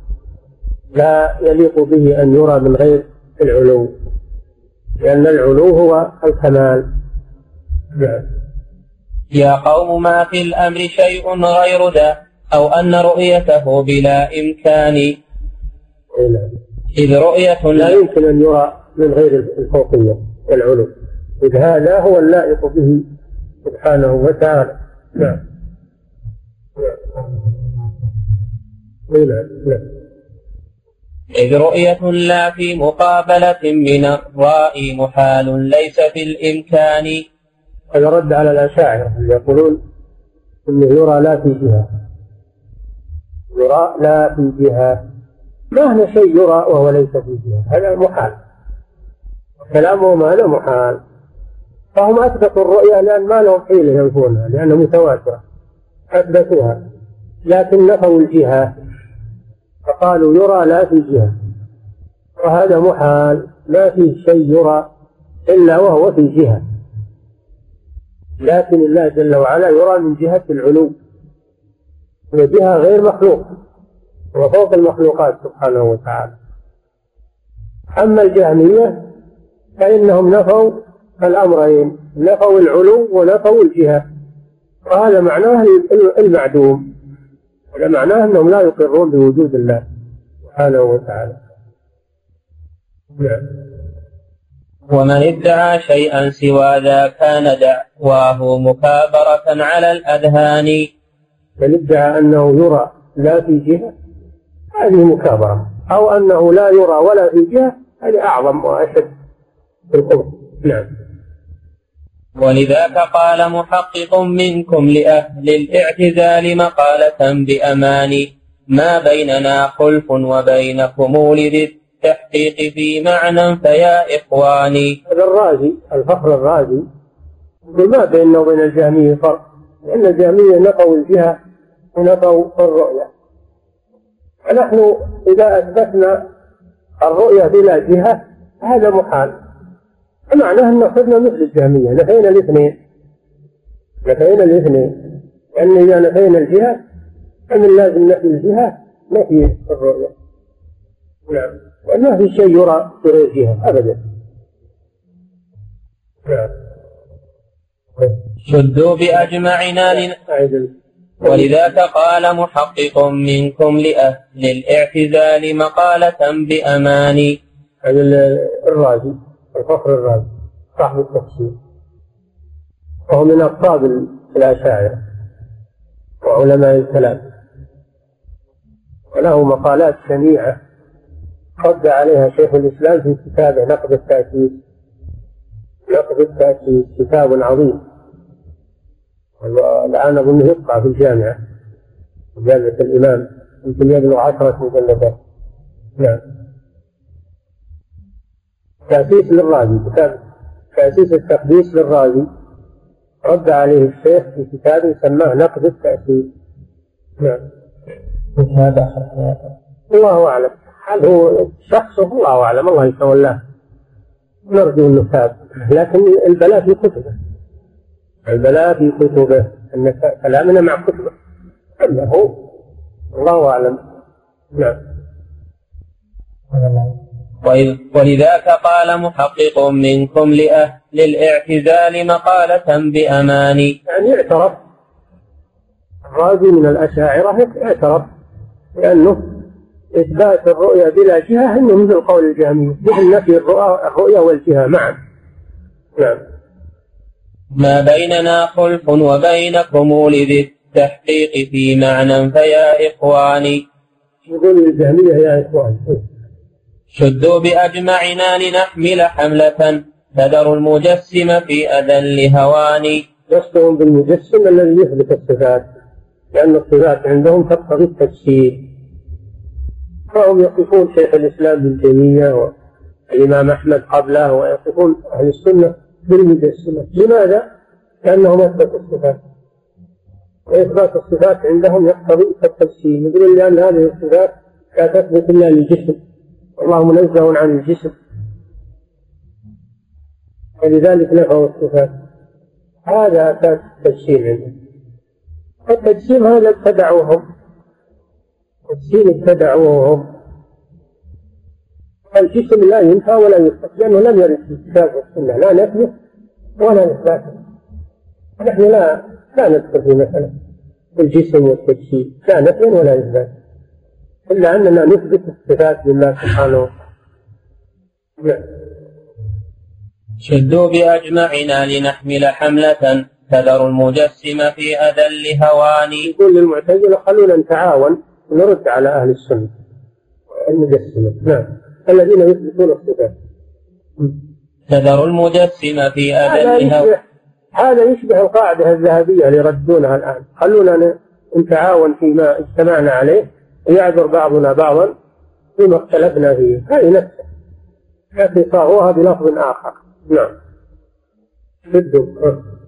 لا يليق به أن يرى من غير العلو لأن العلو هو الكمال. نعم. يا قوم ما في الأمر شيء غير ذا أو أن رؤيته بلا إمكان. نعم. إذ رؤية لا يمكن أن يرى من غير الفوقية والعلو إذ هذا هو اللائق به سبحانه وتعالى. نعم. نعم. نعم. إذ رؤية لا في مقابلة من الرائي محال ليس في الإمكان. هذا رد على الأشاعرة اللي يقولون أنه يرى لا في جهة. يرى لا في جهة. ما هنا شيء يرى وهو ليس في جهة؟ هذا محال. كلامهم هذا محال. فهم أثبتوا الرؤيا لأن ما لهم حيلة ينفونها لأنها متواترة. أثبتوها. لكن نفوا الجهة. فقالوا يرى لا في جهة وهذا محال ما في شيء يرى إلا وهو في جهة لكن الله جل وعلا يرى من جهة العلو. وجهة غير مخلوق. وفوق المخلوقات سبحانه وتعالى. أما الجهمية فإنهم نفوا الأمرين. نفوا العلو ونفوا الجهة. وهذا معناه المعدوم. هذا معناه أنهم لا يقرون بوجود الله سبحانه وتعالى. نعم. ومن ادعى شيئا سوى ذا كان دعواه مكابرة على الأذهان. من ادعى أنه يرى لا في جهة هذه مكابرة. أو أنه لا يرى ولا في جهة هذه أعظم وأشد في الكفر نعم. ولذاك قال محقق منكم لأهل الاعتزال مقالة بأمان. ما بيننا خلف وبينكم لذي التحقيق في معنى فيا إخواني. هذا الرازي الفخر الرازي. ما بيننا وبين الجهمية فرق. لأن الجهمية نفوا الجهة ونفوا الرؤية. فنحن إذا أثبتنا الرؤية بلا جهة هذا محال. معناه أن صرنا مثل الجهمية نفينا الاثنين. نفينا الاثنين. لأن إذا نفينا الجهة فمن لازم نفي الجهة نفي الرؤية. نعم. وما في شيء يرى بغير جهة أبدا. نعم. شدوا بأجمعنا لن... ولذاك قال محقق منكم لأهل الاعتزال مقالة بأماني هذا الرازي الفخر الرازي صاحب التفسير. وهو من أقطاب الأشاعرة وعلماء الكلام. وله مقالات شنيعة رد عليها شيخ الإسلام في كتابه نقد التأسيس نقد التأسيس كتاب عظيم. الآن أظنه يقطع في الجامعة جامعة الإمام يمكن يبلغ عشرة مجلدات. نعم. تأسيس للرازي كتاب تأسيس التقديس للرازي رد عليه الشيخ في كتاب سماه نقد التأسيس. نعم. هذا الله أعلم. هل هو شخصه الله أعلم. الله يتولاه نرجو تاب. لكن البلاء في كتبه. البلاء في كتبه. أن كلامنا مع كتبه. اما هو الله أعلم. نعم. ولذاك قال محقق منكم لأهل الإعتزال مقالة بأماني. يعني اعترف. الرازي من الأشاعرة اعترف لأنه إثبات الرؤيا بلا جهة أنه مثل قول الجهمية مثل نفي الرؤيا والجهة معا نعم. ما بيننا خلف وبينكم لذي التحقيق في معنى فيا إخواني. يقول الجهمية يا إخواني. شدوا بأجمعنا لنحمل حملة. تذر المجسم في أذل هواني يصدهم بالمجسم الذي يثبت الصفات لأن الصفات عندهم تقتضي التجسيد فهم يقفون شيخ الإسلام ابن تيمية والإمام أحمد قبله ويقفون أهل السنة بالمجسمه لماذا؟ لأنهم أثبتوا الصفات. وإثبات الصفات عندهم يقتضي التفسير يقولون لأن هذه الصفات لا تثبت إلا للجسم. والله منزه عن الجسم. ولذلك نفوا الصفات. هذا أساس التجسيم عندهم. التجسيم هذا ابتدعوهم. الدين ابتدعوهم. الجسم لا ينفى ولا يثبت لأنه لم يرد في الكتاب والسنة. لا نفيه ولا إثبات. نحن لا لا ندخل في مسألة الجسم والتجسيم. لا نفي ولا إثبات. إلا أننا نثبت الصفات لله سبحانه. وتعالى نعم. شدوا بأجمعنا لنحمل حملة تذر المجسم في أذل هواني يقول للمعتزلة خلونا نتعاون نرد على أهل السنة. المجسمة نعم. الذين يثبتون الصفات. نذر المجسمة في أدلها هذا يشبه القاعدة الذهبية اللي يردونها الآن. خلونا نتعاون فيما اجتمعنا عليه. ويعذر بعضنا بعضا فيما اختلفنا فيه. هذه نفسها لكن صاغوها بلفظ آخر. نعم. شدوا.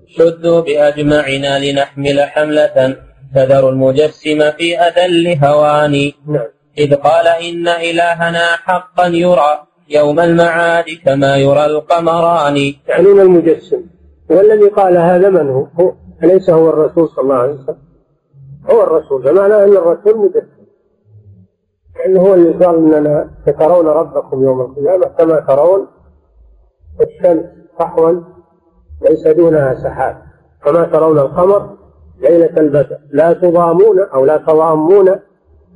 شدوا بأجمعنا لنحمل حملة تذر المجسم في أذل هواني نعم. إذ قال إن إلهنا حقا يرى يوم المعاد كما يرى القمران. يعنون المجسم. والذي قال هذا من هو؟ هو أليس هو الرسول صلى الله عليه وسلم؟ هو الرسول. فمعنى أن الرسول مجسم. لأنه هو اللي قال إننا سترون ربكم يوم القيامة كما ترون الشمس صحوا ليس دونها سحاب. كما ترون القمر ليلة البدر. لا تضامون أو لا تضامون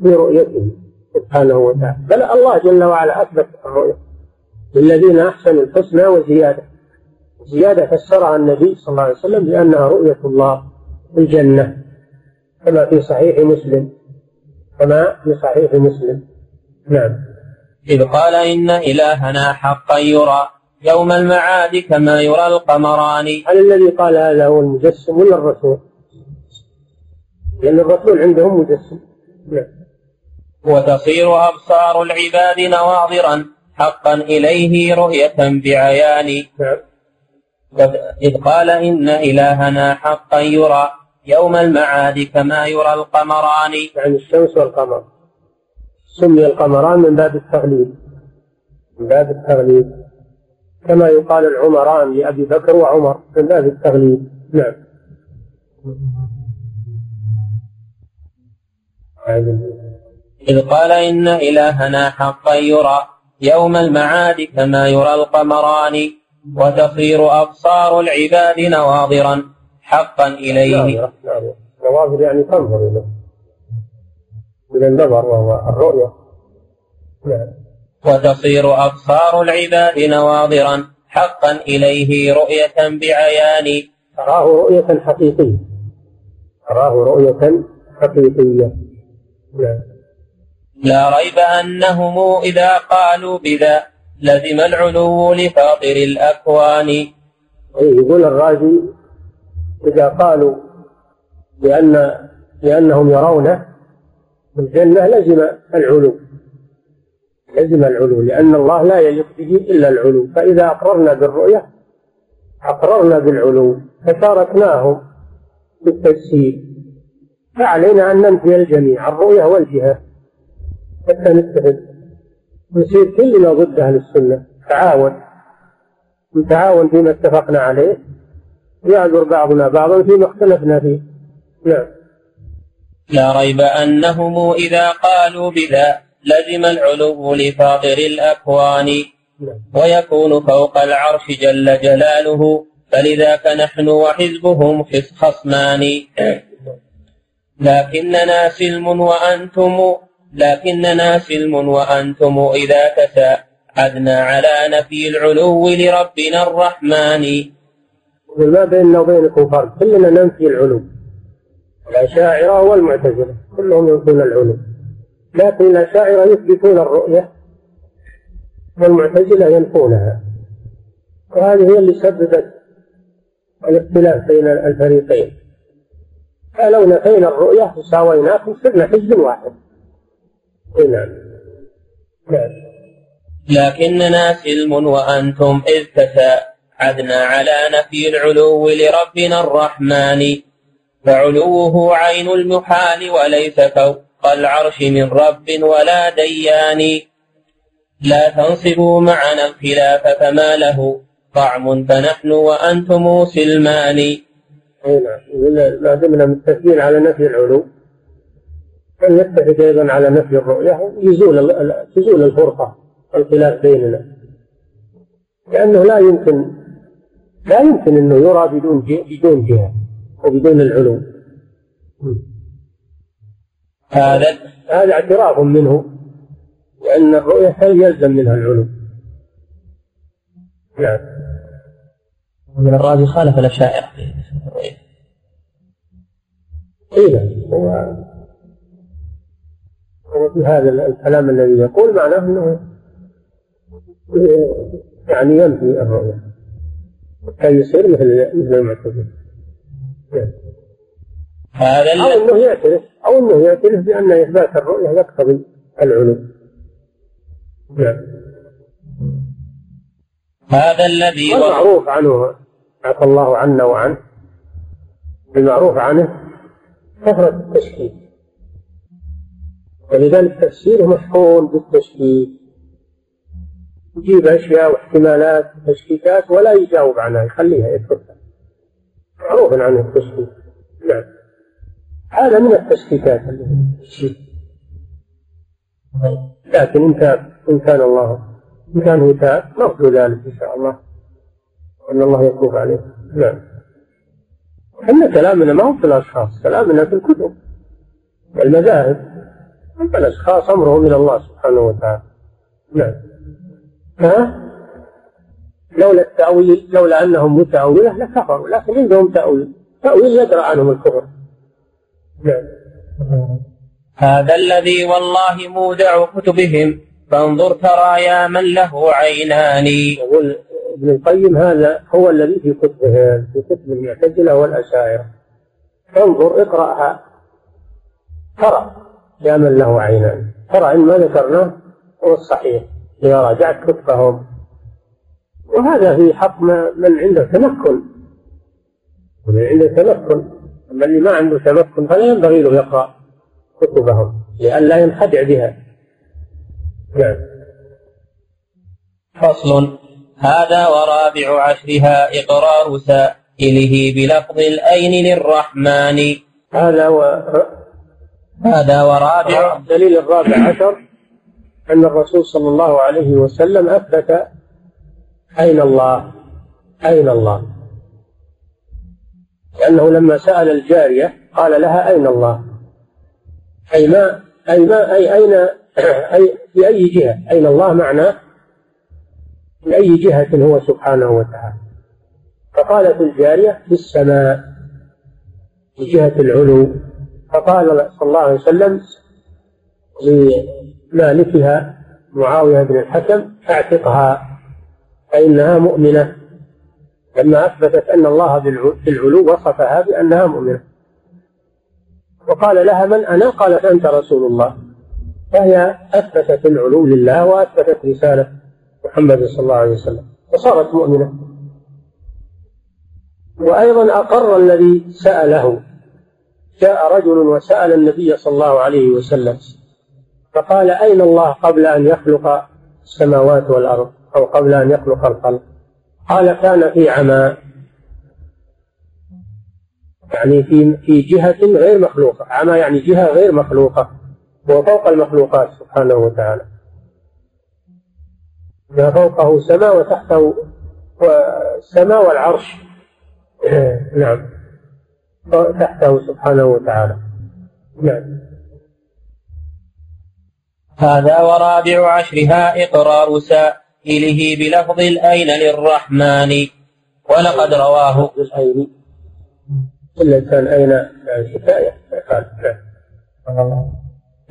في رؤيته سبحانه وتعالى. بل الله جل وعلا أثبت الرؤية. للذين أحسنوا الحسنى وزيادة. زيادة فسرها النبي صلى الله عليه وسلم بأنها رؤية الله في الجنة. كما في صحيح مسلم. كما في صحيح مسلم. نعم. إذ قال إن إلهنا حقا يرى يوم المعاد كما يرى القمران. هل الذي قال هذا هو المجسم ولا الرسول؟ لأن الرسول عندهم مجسم. نعم. وتصير أبصار العباد نواظرا حقا إليه رؤية بعيان. نعم. إذ قال إن إلهنا حقا يرى يوم المعاد كما يرى القمران. يعني الشمس والقمر. سمي القمران من باب التغليب. من باب التغليب. كما يقال العمران لأبي بكر وعمر من باب التغليب. نعم. إذ قال إن إلهنا حقا يرى يوم المعاد كما يرى القمران وتصير أبصار العباد نواظرا حقا إليه. نواظر يعني تنظر إليه. من النظر وهو الرؤية. نعم. وتصير أبصار العباد نواظرا حقا إليه رؤية بعيان. تراه رؤية حقيقية. تراه رؤية حقيقية. نعم. لا ريب أنهم إذا قالوا بذا لزم العلو لفاطر الأكوان. يقول الرازي إذا قالوا بأن لأنهم يرونه الجنة لزم العلو. لزم العلو لأن الله لا يليق به إلا العلو. فإذا أقررنا بالرؤية أقررنا بالعلو. فتاركناهم بالتجسيد. فعلينا أن ننفي الجميع الرؤية والجهة. حتى نتحد نصير كلنا ضد أهل السنة. تعاون. نتعاون فيما اتفقنا عليه. يعذر بعضنا بعضا فيما اختلفنا فيه. نعم. لا ريب أنهم إذا قالوا بذا لزم العلو لفاطر الأكوان. ويكون فوق العرش جل جلاله. فلذاك نحن وحزبهم خصمان. لكننا سلم وأنتم لكننا سلم وأنتم إذا تساعدنا على نفي العلو لربنا الرحمن. ما بيننا وبينكم فرق كلنا ننفي العلو الأشاعرة والمعتزلة كلهم ينفون العلو لكن الأشاعرة يثبتون الرؤية والمعتزلة ينفونها. وهذه هي اللي سببت الاختلاف بين الفريقين. فلو نفينا الرؤية وساويناكم صرنا حزب واحد. نعم. نعم. لكننا سلم وأنتم إذ تساعدنا على نفي العلو لربنا الرحمن. فعلوه عين المحال وليس فوق العرش من رب ولا ديان. لا تنصبوا معنا الخلاف فما له. طعم فنحن وأنتم سلمان. ما دمنا متفقين على نفي العلو. فلنتفق أيضا على نفي الرؤية. يزول تزول الفرقة الخلاف بيننا. لأنه لا يمكن لا يمكن إنه يرى بدون بدون جهة وبدون العلو هذا؟ هذا اعتراف منه لأن الرؤية هل يلزم منها العلو نعم. من الرازي خالف الأشاعرة. في الرؤية إيه. هو هو في هذا الكلام الذي يقول معناه أنه يعني ينفي الرؤية. حتى يصير مثل مثل المعتزلة هذا أو أنه يعترف أو أنه يعترف بأن إثبات الرؤية يقتضي العلو. نعم. هذا الذي والمعروف عنه عفى الله عنا وعنه المعروف عنه كثرة التشكيك ولذلك تفسيره مشحون بالتشكيك يجيب أشياء واحتمالات وتشكيكات ولا يجاوب عنها يخليها يتركها معروف عنه التشكيك. نعم. هذا من التشكيكات لكن إن كان إن كان الله إن كان هو تاب نرجو ذلك إن شاء الله. وأن الله يتوب عليه. نعم. إحنا كلامنا ما هو في الأشخاص كلامنا في الكتب. والمذاهب أما الأشخاص أمرهم من الله سبحانه وتعالى. نعم. ها؟ لولا التأويل لولا أنهم متأولة لكفروا لكن عندهم تأويل. تأويل يدرى عنهم الكفر. نعم. هذا الذي والله مودع كتبهم. فانظر ترى يا من له عينان. يقول ابن القيم هذا هو الذي في كتبهم في كتب المعتزلة والأشاعرة. فانظر اقرأها. ترى يا من له عينان. ترى إن ما ذكرناه هو الصحيح. إذا راجعت كتبهم. وهذا في حق من عنده تمكن. ومن عنده تمكن. أما اللي ما عنده تمكن فلا ينبغي له يقرأ كتبهم لئلا ينخدع بها. نعم. فصل. هذا ورابع عشرها إقرار سائله بلفظ الأين للرحمن. هذا و... هذا ورابع الدليل الرابع عشر. أن الرسول صلى الله عليه وسلم أثبت أين الله؟ أين الله؟ لأنه لما سأل الجارية قال لها أين الله؟ أي ما أي ما أي أين أي في أي جهة؟ أين الله معناه؟ في أي جهة هو سبحانه وتعالى؟ فقالت الجارية في السماء في جهة العلو. فقال صلى الله عليه وسلم لمالكها معاوية بن الحكم اعتقها فإنها مؤمنة. لما أثبتت أن الله بالعلو وصفها بأنها مؤمنة. وقال لها من أنا؟ قالت أنت رسول الله. فهي أثبتت العلو لله وأثبتت رسالة محمد صلى الله عليه وسلم وصارت مؤمنة. وأيضا أقر الذي سأله جاء رجل وسأل النبي صلى الله عليه وسلم. فقال أين الله قبل أن يخلق السماوات والأرض؟ أو قبل أن يخلق الخلق. قال كان في عمى. يعني في في جهة غير مخلوقة. عمى يعني جهة غير مخلوقة. هو فوق المخلوقات سبحانه وتعالى. ما فوقه سماء وتحته السماء والعرش. نعم. تحته سبحانه وتعالى. نعم. هذا ورابع عشرها إقرار سائله بلفظ الأين للرحمن. ولقد رواه الأين إلا كان أين؟ حكاية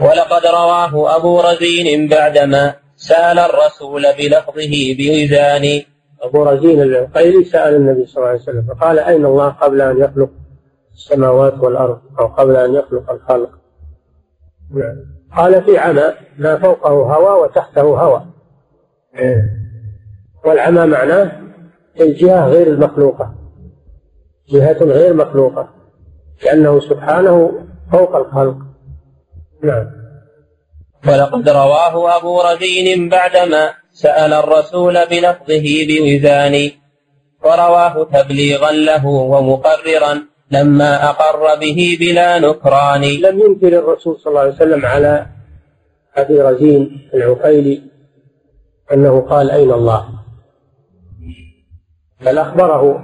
ولقد رواه أبو رزين بعدما سأل الرسول بلفظه بوزان. أبو رزين العقيلي سأل النبي صلى الله عليه وسلم فقال أين الله قبل أن يخلق السماوات والأرض أو قبل أن يخلق الخلق؟ قال في عمى ما فوقه هوى وتحته هوى. والعمى معناه الجهة غير المخلوقة. جهة غير مخلوقة. لأنه سبحانه فوق الخلق. نعم. ولقد رواه أبو رزين بعدما سأل الرسول بلفظه بوزان. ورواه تبليغا له ومقررا. لما أقر به بلا نكران. لم ينكر الرسول صلى الله عليه وسلم على أبي رزين العقيلي أنه قال أين الله؟ بل أخبره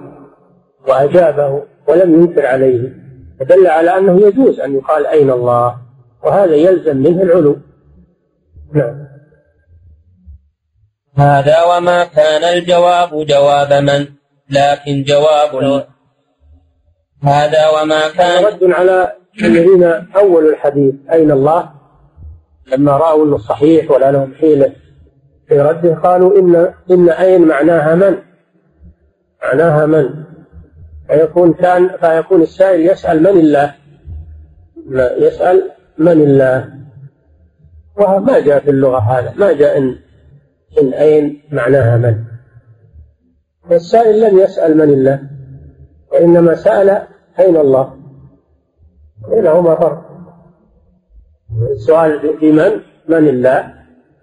وأجابه ولم ينكر عليه فدل على أنه يجوز أن يقال أين الله وهذا يلزم منه العلو. نعم. هذا وما كان الجواب جواب من لكن جواب هذا وما كان رد على الذين أول الحديث أين الله؟ لما رأوا أنه صحيح ولا لهم حيلة في رده قالوا إن إن أين معناها من؟ معناها من؟ فيكون كان فيكون السائل يسأل من الله؟ يسأل من الله؟ وما جاء في اللغة هذا ما جاء إن إن أين معناها من. والسائل لم يسأل من الله؟ وإنما سأل أين الله؟ بينهما فرق. السؤال في من الله؟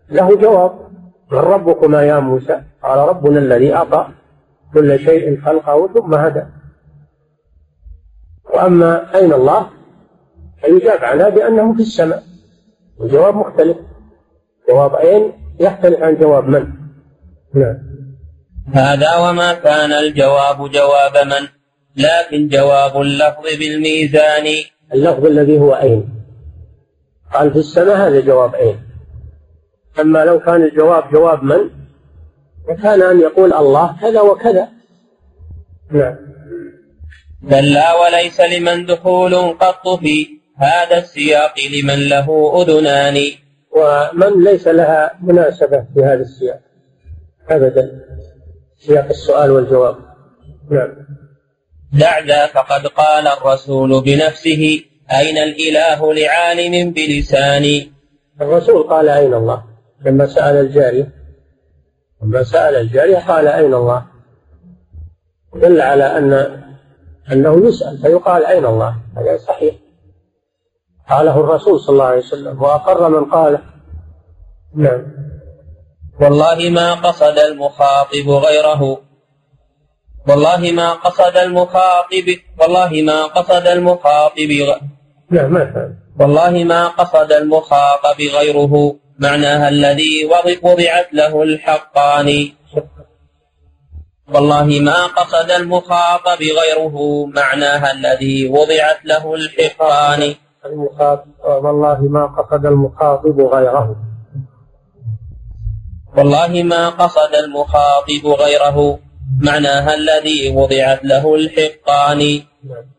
له جواب. من ربكما يا موسى؟ قال ربنا الذي أعطى كل شيء خلقه ثم هدى. وأما أين الله؟ فيجاب عنها بأنه في السماء. الجواب مختلف. جواب أين؟ يختلف عن جواب من؟ نعم. هذا وما كان الجواب جواب من؟ لكن جواب اللفظ بالميزان. اللفظ الذي هو أين قال في السماء هذا جواب أين أما لو كان الجواب جواب من؟ فكان أن يقول الله كذا وكذا. نعم. بل لا وليس لمن دخول قط في هذا السياق لمن له أذنان. ومن ليس لها مناسبة في هذا السياق. أبدا. سياق السؤال والجواب. نعم. دع ذا فقد قال الرسول بنفسه أين الإله لعالم بلساني الرسول قال أين الله؟ لما سأل الجارية لما سأل الجارية قال أين الله؟ دل على أن أنه يسأل فيقال أين الله؟ هذا صحيح. قاله الرسول صلى الله عليه وسلم وأقر من قاله. نعم. والله ما قصد المخاطب غيره. والله ما قصد المخاطب والله ما قصد المخاطب نعم ما والله ما قصد المخاطب غيره. معناها الذي وضعت له الحقان. والله ما قصد المخاطب غيره. معناها الذي وضعت له الحقان. المخاطب والله ما قصد المخاطب غيره. والله ما قصد المخاطب غيره. معناها الذي وضعت له الحقان.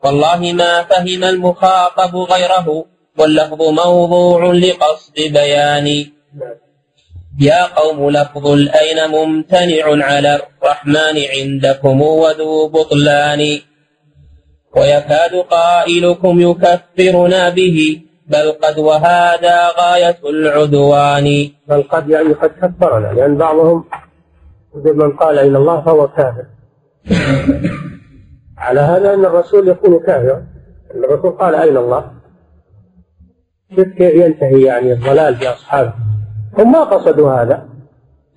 والله ما فهم المخاطب غيره واللفظ موضوع لقصد بيان. يا قوم لفظ الأين ممتنع على الرحمن عندكم وذو بطلان. ويكاد قائلكم يكفرنا به بل قد وهذا غاية العدوان. بل قد يعني قد كفرنا لأن بعضهم من قال إن الله فهو كافر. على هذا أن الرسول يكون كافرا. الرسول قال أين الله؟ كيف كيف ينتهي يعني الضلال بأصحابه. هم ما قصدوا هذا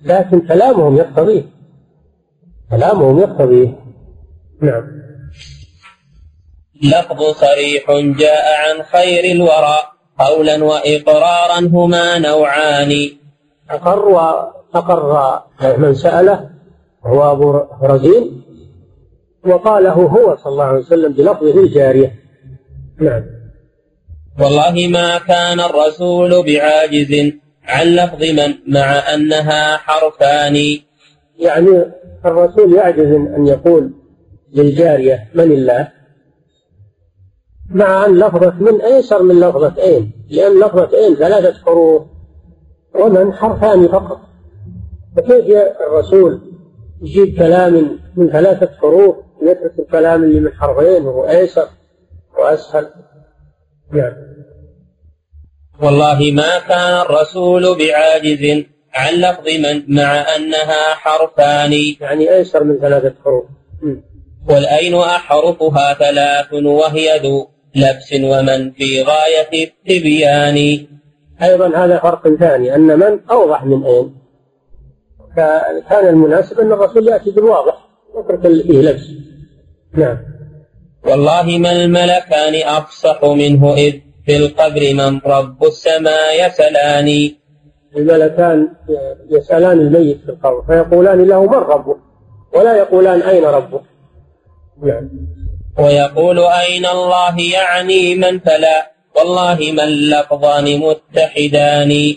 لكن كلامهم يقتضيه. كلامهم يقتضيه. نعم. لفظ صريح جاء عن خير الورى قولا وإقرارا هما نوعان. أقر وأقر من سأله هو أبو رزين وقاله هو صلى الله عليه وسلم بلفظه الجارية. نعم. والله ما كان الرسول بعاجز عن لفظ من مع أنها حرفان. يعني الرسول يعجز أن يقول للجارية من الله؟ مع أن لفظة من أيسر من لفظة أين؟ لأن لفظة أين؟ ثلاثة حروف. ومن حرفان فقط. فكيف الرسول يجيب كلام من ثلاثة حروف ويترك الكلام اللي من حرفين وهو أيسر وأسهل؟ نعم. والله ما كان الرسول بعاجز عن لفظ من مع أنها حرفان. يعني أيسر من ثلاثة حروف والأين أحرفها ثلاث وهي ذو لبس ومن في غاية التبيان. أيضا هذا فرق ثاني أن من أوضح من أين؟ كان المناسب أن الرسول يأتي بالواضح يترك اللي فيه لبس. نعم. والله ما الملكان أفصح منه إذ في القبر من رب السماء يسألان الملكان يسألان الميت في القبر فيقولان له من ربه ولا يقولان أين ربه نعم. ويقول أين الله؟ يعني من فلا والله ما اللفظان متحدان.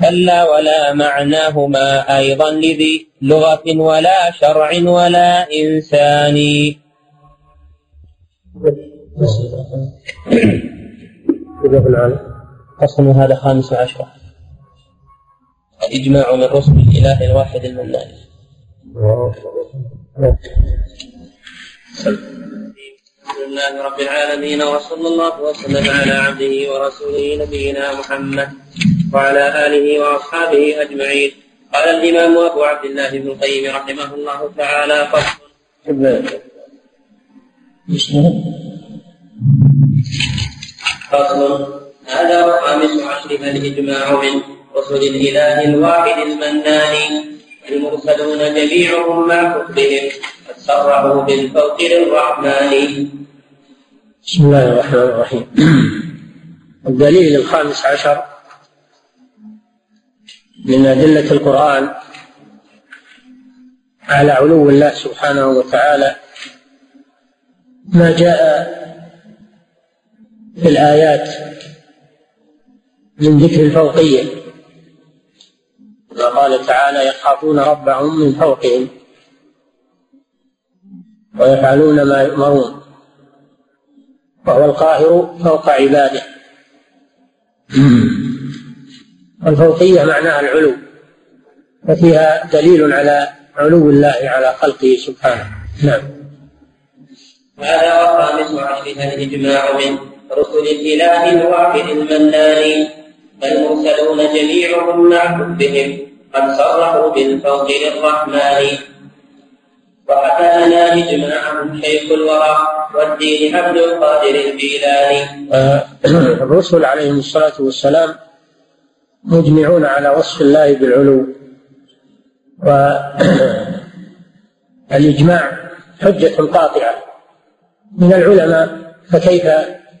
كلا ولا معناهما أيضا لذي لغة ولا شرع ولا إنسان. فصل هذا خامس عشر. الإجماع من رسل الإله الواحد المنان. الحمد لله رب العالمين وصلى الله وسلم على عبده ورسوله نبينا محمد. وعلى آله وأصحابه أجمعين. قال الإمام أبو عبد الله بن القيم رحمه الله تعالى فصل. فصل. هذا وخامس عشرها الاجماع من رسل الإله الواحد المنان المرسلون جميعهم مع كفرهم قد صرحوا بالفوق للرحمن. بسم الله الرحمن الرحيم. الدليل الخامس عشر من أدلة القرآن على علو الله سبحانه وتعالى ما جاء في الآيات من ذكر الفوقية. قال تعالى يخافون ربهم من فوقهم ويفعلون ما يؤمرون وهو القاهر فوق عباده. الفوقية معناها العلو وفيها دليل على علو الله على خلقه سبحانه. نعم. هذا وخامس عشرها الإجماع من رسل الإله الواحد المنان المرسلون جميعهم مع حبهم قد صرحوا بالفضل للرحمن. وحكى لنا إجماعهم شيخ الورى والدين عبد القادر الجيلاني آه، الرسل عليهم الصلاة والسلام مجمعون على وصف الله بالعلو. والإجماع حجة قاطعة. من العلماء فكيف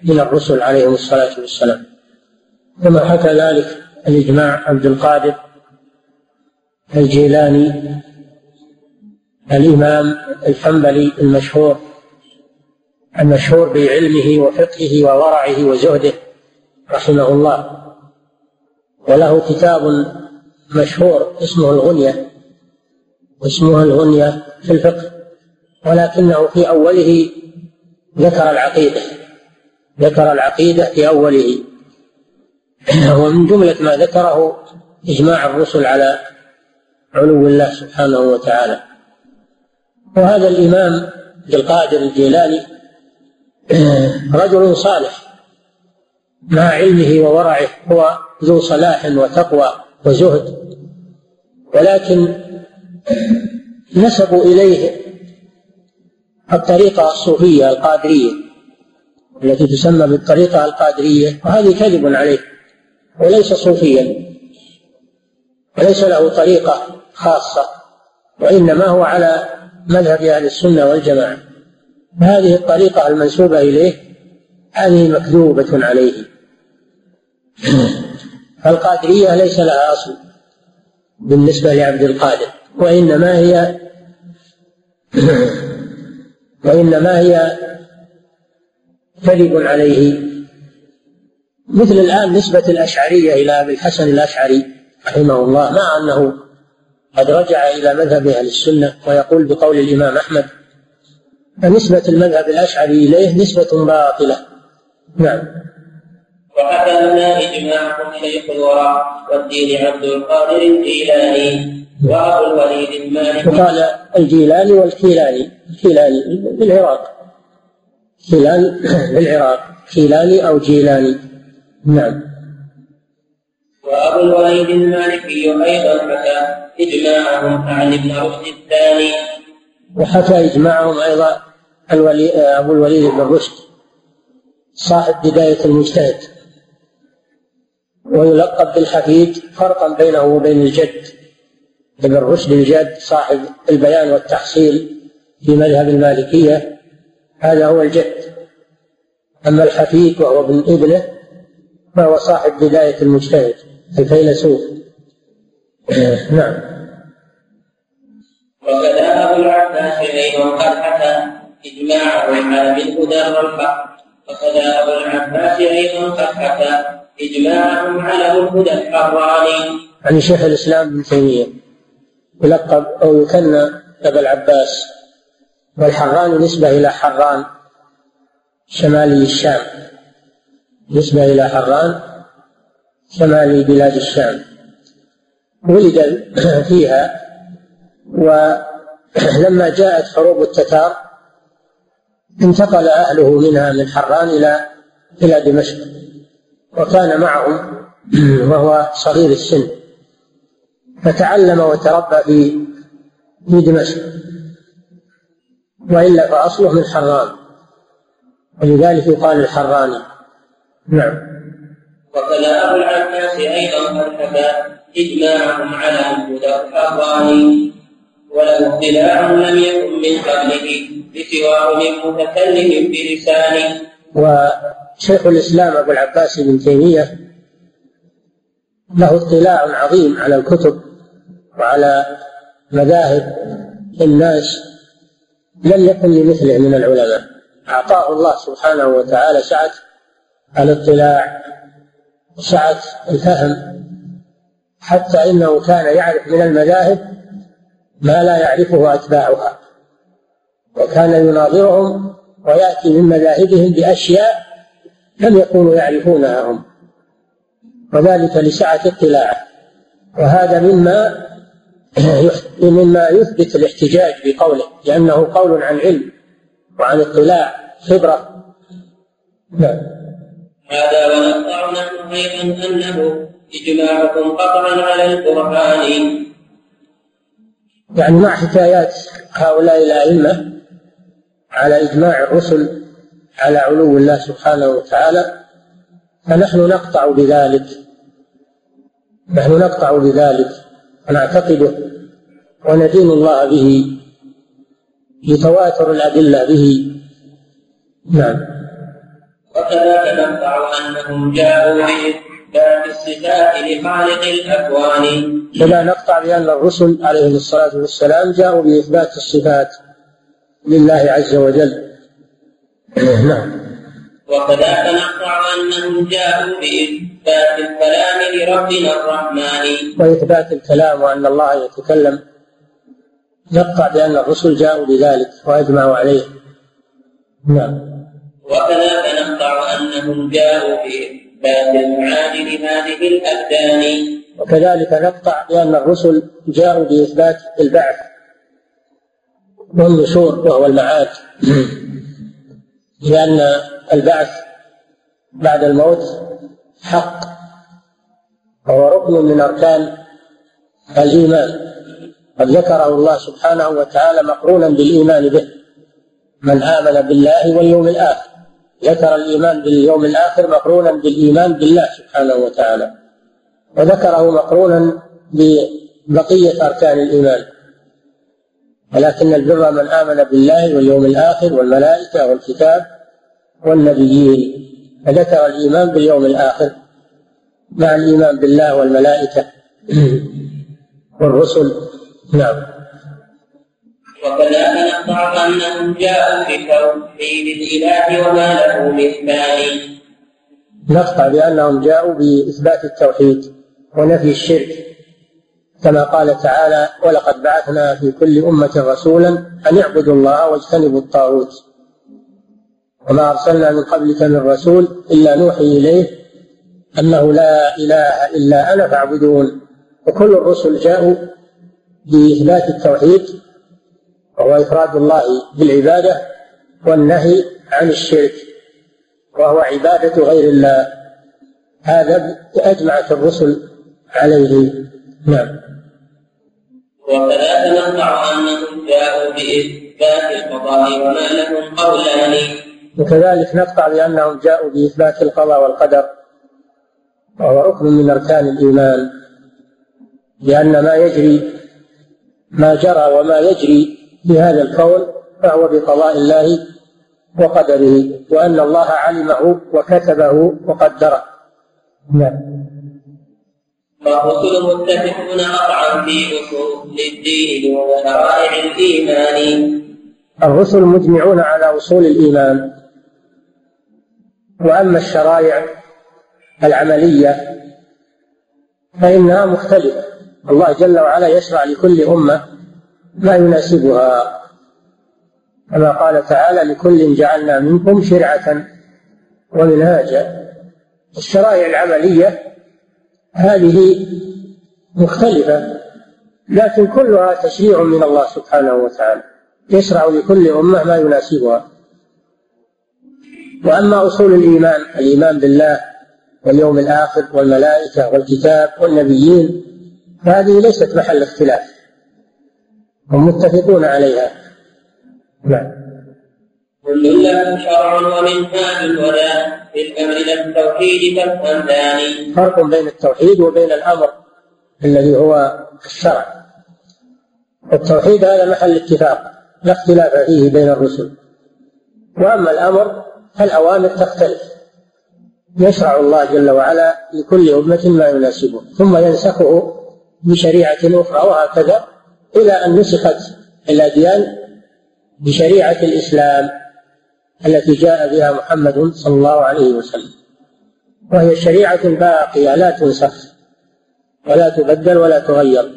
من الرسل عليهم الصلاة والسلام؟ كما حكى ذلك الإجماع عبد القادر الجيلاني الإمام الحنبلي المشهور المشهور بعلمه وفقهه وورعه وزهده رحمه الله. وله كتاب مشهور اسمه الغنية واسمها الغنية في الفقه ولكنه في أوله ذكر العقيدة ذكر العقيدة في أوله. ومن جملة ما ذكره إجماع الرسل على علو الله سبحانه وتعالى. وهذا الإمام القادر الجيلاني رجل صالح مع علمه وورعه هو ذو صلاح وتقوى وزهد. ولكن نسبوا إليه الطريقة الصوفية القادرية التي تسمى بالطريقة القادرية وهذه كذب عليه وليس صوفيا وليس له طريقة خاصة وإنما هو على مذهب أهل السنة والجماعة. هذه الطريقة المنسوبة إليه هذه مكذوبة عليه فالقادرية ليس لها أصل بالنسبة لعبد القادر وإنما هي وإنما هي كذب عليه. مثل الآن نسبة الأشعرية إلى أبي الحسن الأشعري رحمه الله مع أنه قد رجع إلى مذهب أهل السنة ويقول بقول الإمام أحمد فنسبة المذهب الأشعري إليه نسبة باطلة. نعم. وحكى لنا إجماع شيخ الورى والدين عبد القادر الجيلاني وأبو الوليد المالكي. وقال الجيلاني والكيلاني. الكيلاني بالعراق. كيلان بالعراق. كيلاني أو جيلاني. نعم. وأبو الوليد المالكي أيضا حكى إجماعهم عن ابن رشد الثاني. وحكى إجماعهم أيضا الولي أبو الوليد بن رشد. صاحب بداية المجتهد. ويلقب بالحفيد فرقا بينه وبين الجد ابن رشد الجد صاحب البيان والتحصيل في مذهب المالكية هذا هو الجد. أما الحفيد وهو ابن ابنه فهو صاحب بداية المجتهد الفيلسوف. نعم. وكذا أبو العباس أيضا قد حكى إجماع أصحاب الهدى والحق وكذا أبو العباس أيضا قد حكى على الهدى الحراني عن شيخ الإسلام ابن تيمية. يلقب أو يكنى أبا العباس. والحران نسبة إلى حران. شمالي الشام. نسبة إلى حران. شمال بلاد الشام. ولد فيها. ولما جاءت حروب التتار انتقل أهله منها من حران إلى إلى دمشق وكان معهم وهو صغير السن. فتعلم وتربى في في دمشق وإلا فأصله من حران. ولذلك يقال الحراني. نعم. أبو العباس أيضا حكى إجماعهم على الهدى الحراني وله اطلاع لم يكن من قبله. بسواه من متكلم بلسانه. وشيخ وكذا أبو العباس متكلم بلسانه له اطلاع عظيم على الكتب وعلى مذاهب الناس لم يكن لمثله من العلماء أعطاه الله سبحانه وتعالى سعة الاطلاع سعة الفهم حتى إنه كان يعرف من المذاهب ما لا يعرفه أتباعها وكان يناظرهم ويأتي من مذاهبهم بأشياء لم يكونوا يعرفونها هم. وذلك لسعة اطلاعه. وهذا مما مما يثبت الاحتجاج بقوله لأنه قول عن علم وعن اطلاع خبرة. نعم. هذا ونقطع نحن أيضا أنه إجماعكم قطعا على القرآن. يعني مع حكايات هؤلاء الأئمة على إجماع الرسل على علو الله سبحانه وتعالى فنحن نقطع بذلك نحن نقطع بذلك ونعتقده وندين الله به لتواتر الأدلة به. نعم. وكذلك نقطع أنهم جاءوا بإثبات الصفات لخالق الأكوان. كما نقطع بأن الرسل عليهم الصلاة والسلام جاءوا بإثبات الصفات. لله عز وجل. نعم. وكذلك نقطع أنهم جاءوا بإثبات الكلام لربنا الرحمن. وإثبات الكلام وأن الله يتكلم. نقطع بأن الرسل جاءوا بذلك وأجمعوا عليه. نعم. وكذلك نقطع أنهم جاءوا بإثبات المعاد لهذه الأبدان. وكذلك نقطع بأن الرسل جاءوا بإثبات البعث. والنشور وهو المعاد. لأن البعث بعد الموت حق. وهو ركن من أركان الإيمان. قد ذكره الله سبحانه وتعالى مقرونا بالإيمان به. من آمن بالله واليوم الآخر. ذكر الإيمان باليوم الآخر مقرونا بالإيمان بالله سبحانه وتعالى. وذكره مقرونا ببقية أركان الإيمان. ولكن البر من آمن بالله واليوم الآخر والملائكة والكتاب والنبيين فذكر الإيمان باليوم الآخر مع الإيمان بالله والملائكة والرسل. نعم. وكذلك نقطع أنهم جاءوا بتوحيد الإله وما له مثال نقطع بأنهم جاءوا بإثبات التوحيد ونفي الشرك. كما قال تعالى ولقد بعثنا في كل أمة رسولا أن اعبدوا الله واجتنبوا الطاغوت. وما أرسلنا من قبلك من رسول إلا نوحي إليه أنه لا إله إلا أنا فاعبدون. وكل الرسل جاءوا بإثبات التوحيد وهو إفراد الله بالعبادة والنهي عن الشرك وهو عبادة غير الله. هذا أجمعت الرسل عليه. نعم. وكذلك نقطع أنهم جاءوا بإثبات القضاء وما لهم قولان وكذلك نقطع بأنهم جاءوا بإثبات القضاء والقدر وهو ركن من أركان الإيمان لأن ما يجري ما جرى وما يجري في هذا الكون فهو بقضاء الله وقدره وأن الله علمه وكتبه وقدره. نعم. فالرسل متفقون قطعا في اصول الدين وشرائع الايمان الرسل مجمعون على أصول الإيمان وأما الشرائع العملية فإنها مختلفة. الله جل وعلا يشرع لكل أمة ما يناسبها. كما قال تعالى لكل جعلنا منكم شرعة ومنهاجا. الشرائع العملية هذه مختلفة لكن كلها تشريع من الله سبحانه وتعالى يشرع لكل أمة ما يناسبها. وأما أصول الإيمان الإيمان بالله واليوم الآخر والملائكة والكتاب والنبيين فهذه ليست محل اختلاف هم متفقون عليها. نعم. كل له شرع ومنهاج ولا في الأمر إلى التوحيد ثاني فرق بين التوحيد وبين الأمر الذي هو الشرع. التوحيد هذا محل اتفاق لا اختلاف فيه بين الرسل. وأما الأمر فالأوامر تختلف. يشرع الله جل وعلا لكل أمة ما يناسبه ثم ينسخه بشريعة أخرى وهكذا إلى أن نسخت الأديان بشريعة الإسلام. التي جاء بها محمد صلى الله عليه وسلم. وهي شريعة باقية لا تنسخ ولا تبدل ولا تغير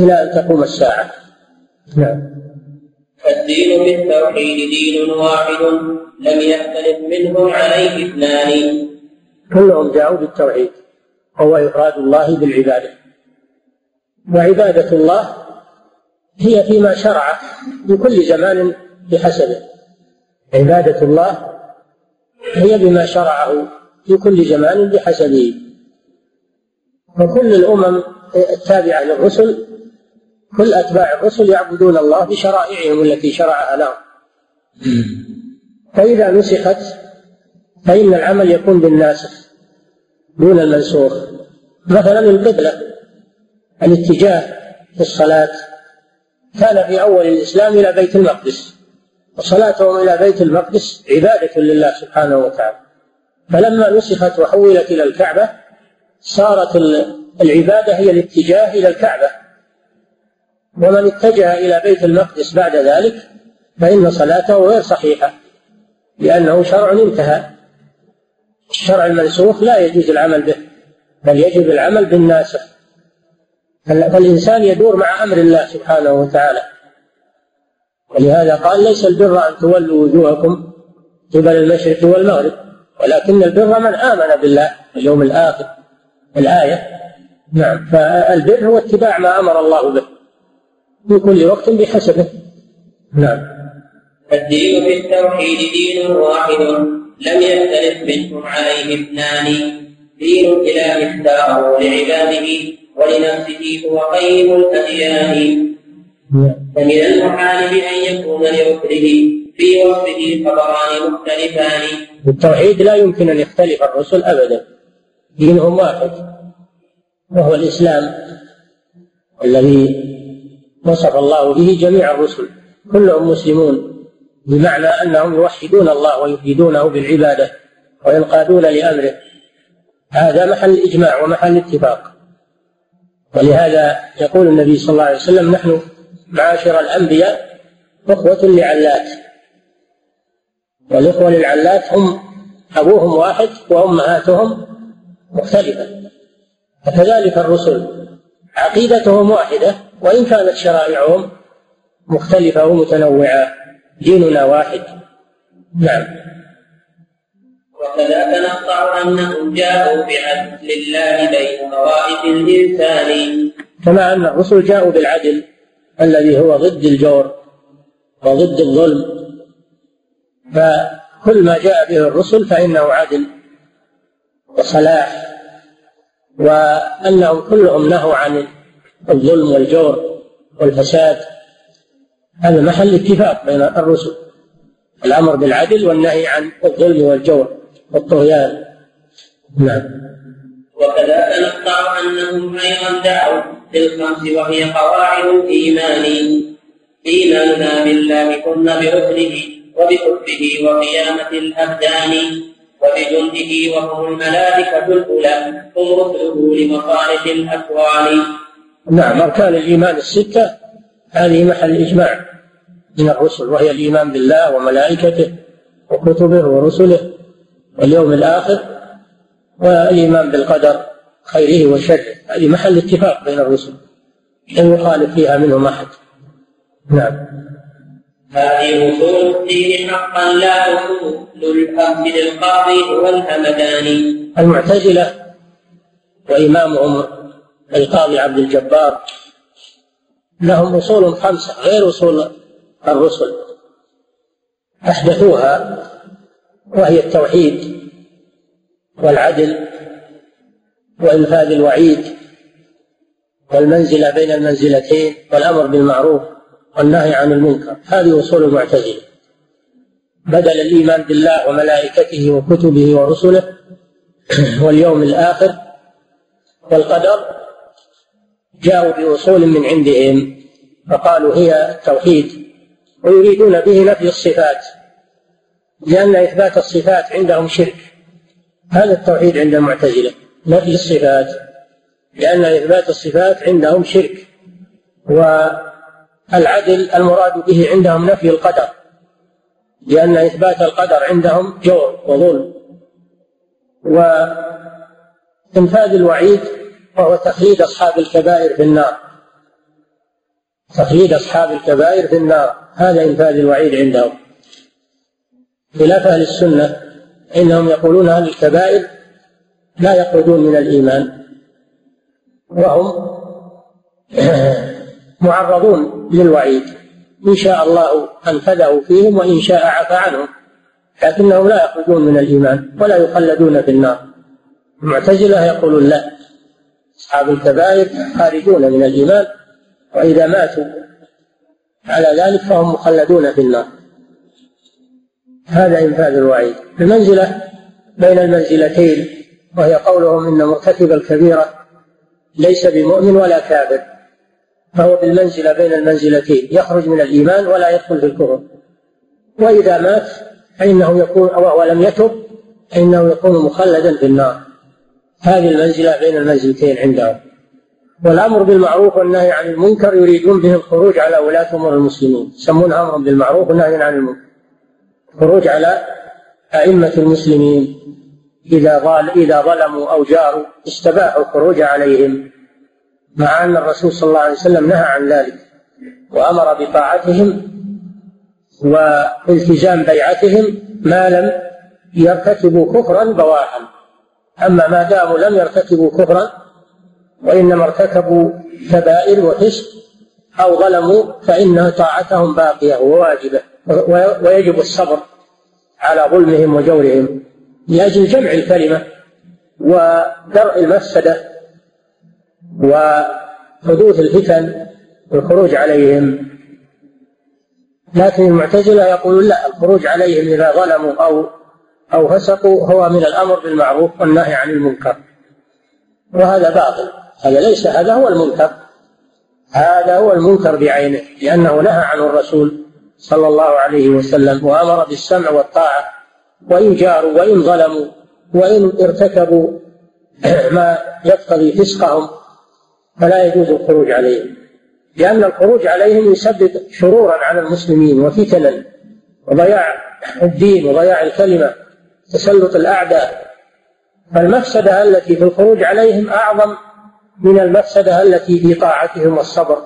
إلى أن تقوم الساعة. نعم. فالدين بالتوحيد دين واحد لم يختلف منهم عليه اثنان. كلهم جاءوا بالتوحيد وهو إفراد الله بالعبادة. وعبادة الله هي فيما شرع لكل زمان بحسبه. عبادة الله هي بما شرعه في كل زمان بحسبه. وكل الأمم التابعة للرسل كل أتباع الرسل يعبدون الله بشرائعهم التي شرعها لهم. فإذا نسخت فإن العمل يكون بالناسخ دون المنسوخ. مثلا القبلة الاتجاه في الصلاة. كان في أول الإسلام إلى بيت المقدس. وصلاتهم إلى بيت المقدس عبادة لله سبحانه وتعالى. فلما نسخت وحولت إلى الكعبة صارت العبادة هي الاتجاه إلى الكعبة. ومن اتجه إلى بيت المقدس بعد ذلك فإن صلاته غير صحيحة لأنه شرع انتهى. الشرع المنسوخ لا يجوز العمل به بل يجب العمل بالناسخ. فالإنسان يدور مع أمر الله سبحانه وتعالى. ولهذا قال ليس البر أن تولوا وجوهكم قبل المشرق والمغرب ولكن البر من آمن بالله اليوم الآخر الآية نعم فالبر هو اتباع ما أمر الله به في كل وقت بحسبه. نعم. الدين في التوحيد دين واحد لم يختلف منهم عليه اثنان. دين إله إختاره لعباده ولنفسه هو قيم الأديان. فمن المحال بأن يكون لرسله في وصفه خبران مختلفان. التوحيد لا يمكن أن يختلف الرسل أبدا. دينهم واحد وهو الإسلام الذي وصف الله به جميع الرسل. كلهم مسلمون بمعنى أنهم يوحدون الله ويفيدونه بالعبادة وينقادون لأمره. هذا محل الإجماع ومحل الاتفاق ولهذا يقول النبي صلى الله عليه وسلم نحن معاشر الأنبياء أخوة لعلات. والإخوة للعلات هم أبوهم واحد وأمهاتهم مختلفة. فكذلك الرسل. عقيدتهم واحدة وإن كانت شرائعهم مختلفة ومتنوعة ديننا واحد. نعم. وكذا نقطع أنهم جاءوا بعدل الله بين طوائف الإنسان. كما أن الرسل جاءوا بالعدل الذي هو ضد الجور وضد الظلم. فكل ما جاء به الرسل فإنه عدل وصلاح وأنهم كلهم نهوا عن الظلم والجور والفساد. هذا محل اتفاق بين الرسل الأمر بالعدل والنهي عن الظلم والجور والطغيان. نعم. وكذا نقطع أنهم أيضا دعوا بالخمس وهي قواعد الإيمان إيماننا بالله ثم برسله وبكتبه وقيامة الأبدان وبجنده وهم الملائكة الأولى هم رسله لمصالح الأكوان. نعم أركان الإيمان الستة هذه محل إجماع من الرسل وهي الإيمان بالله وملائكته وكتبه ورسله واليوم الآخر والإيمان بالقدر خيره وشره. هذه محل اتفاق بين الرسل. لن يخالف فيها منهم أحد. نعم. هذه أصول الدين حقا لا الأخذ للقاضي والهمداني المعتزلة وإمامهم القاضي عبد الجبار لهم أصول خمسة غير أصول الرسل. أحدثوها وهي التوحيد والعدل وإنفاذ الوعيد والمنزلة بين المنزلتين والأمر بالمعروف والنهي عن المنكر. هذه أصول المعتزلة. بدل الإيمان بالله وملائكته وكتبه ورسله واليوم الآخر والقدر جاءوا بأصول من عندهم فقالوا هي التوحيد ويريدون به نفي الصفات لأن إثبات الصفات عندهم شرك. هذا التوحيد عند المعتزلة. نفي الصفات لأن إثبات الصفات عندهم شرك والعدل المراد به عندهم نفي القدر لأن إثبات القدر عندهم جور وظلم. وإنفاذ الوعيد وهو تخليد أصحاب الكبائر في النار. تخليد أصحاب الكبائر في النار هذا إنفاذ الوعيد عندهم. خلاف أهل السنة إنهم يقولون أهل الكبائر لا يخرجون من الإيمان وهم معرضون للوعيد. إن شاء الله أنفذه فيهم وإن شاء عفى عنهم. لكنهم لا يخرجون من الإيمان ولا يخلدون في النار. المعتزلة يقولون لا. أصحاب الكبائر خارجون من الإيمان وإذا ماتوا على ذلك فهم مخلدون في النار. هذا إنفاذ الوعيد. المنزلة بين المنزلتين وهي قولهم إن مرتكب الكبيرة ليس بمؤمن ولا كافر فهو بالمنزلة بين المنزلتين يخرج من الإيمان ولا يدخل في الكفر. وإذا مات فإنه يكون وهو لم يتب فإنه يكون مخلدا في النار. هذه المنزلة بين المنزلتين عندهم. والأمر بالمعروف والنهي عن المنكر يريدون به الخروج على ولاة أمور المسلمين. يسمون أمرا بالمعروف والنهي عن المنكر. الخروج على أئمة المسلمين. إذا ظل إذا ظلموا أو جاروا استباحوا الخروج عليهم. مع أن الرسول صلى الله عليه وسلم نهى عن ذلك. وأمر بطاعتهم والتزام بيعتهم ما لم يرتكبوا كفرا بواحا. أما ما داموا لم يرتكبوا كفرا وإنما ارتكبوا كبائر وفسق أو ظلموا فإن طاعتهم باقية وواجبة ويجب الصبر على ظلمهم وجورهم. لأجل جمع الكلمة ودرء المفسدة وحدوث الفتن والخروج عليهم. لكن المعتزلة يقولون لا الخروج عليهم إذا ظلموا أو أو فسقوا هو من الأمر بالمعروف والنهي عن المنكر. وهذا باطل. هذا ليس هذا هو المنكر. هذا هو المنكر بعينه لأنه نهى عنه الرسول صلى الله عليه وسلم وأمر بالسمع والطاعة وإن جاروا وإن ظلموا وإن ارتكبوا ما يقتضي فسقهم فلا يجوز الخروج عليهم. لأن الخروج عليهم يسبب شرورا على المسلمين وفتنا وضياع الدين وضياع الكلمة تسلط الأعداء. فالمفسدة التي في الخروج عليهم أعظم من المفسدة التي في طاعتهم والصبر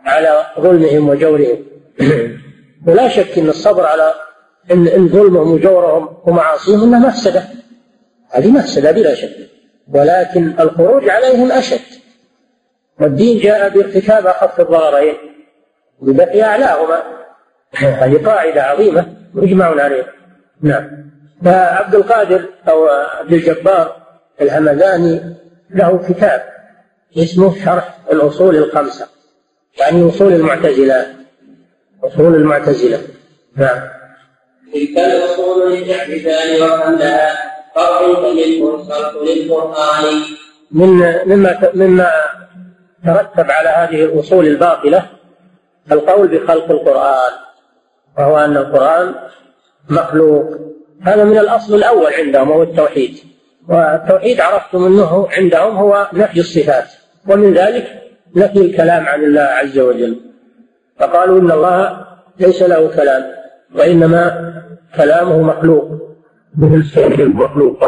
على ظلمهم وجورهم. ولا شك أن الصبر على ظلمهم وجورهم ومعاصيهم أنها مفسدة. هذه مفسدة بلا شك. ولكن الخروج عليهم أشد. والدين جاء بارتكاب أخف الضررين بدفع أعلاهما. هذه قاعدة عظيمة. مجمع عليها. نعم. فعبد القادر أو عبد الجبار الهمداني له كتاب اسمه شرح الأصول الخمسة. يعني أصول المعتزلة. أصول المعتزلة. نعم. تلك الأصول للاعتزال وحملها فرق للمرسل للقرآن. من مما مما ترتب على هذه الأصول الباطلة القول بخلق القرآن وهو أن القرآن مخلوق. هذا من الأصل الأول عندهم وهو التوحيد. والتوحيد عرفتم أنه عندهم هو نفي الصفات ومن ذلك نفي الكلام عن الله عز وجل. فقالوا إن الله ليس له كلام وإنما كلامه مخلوق. به صوت المخلوق.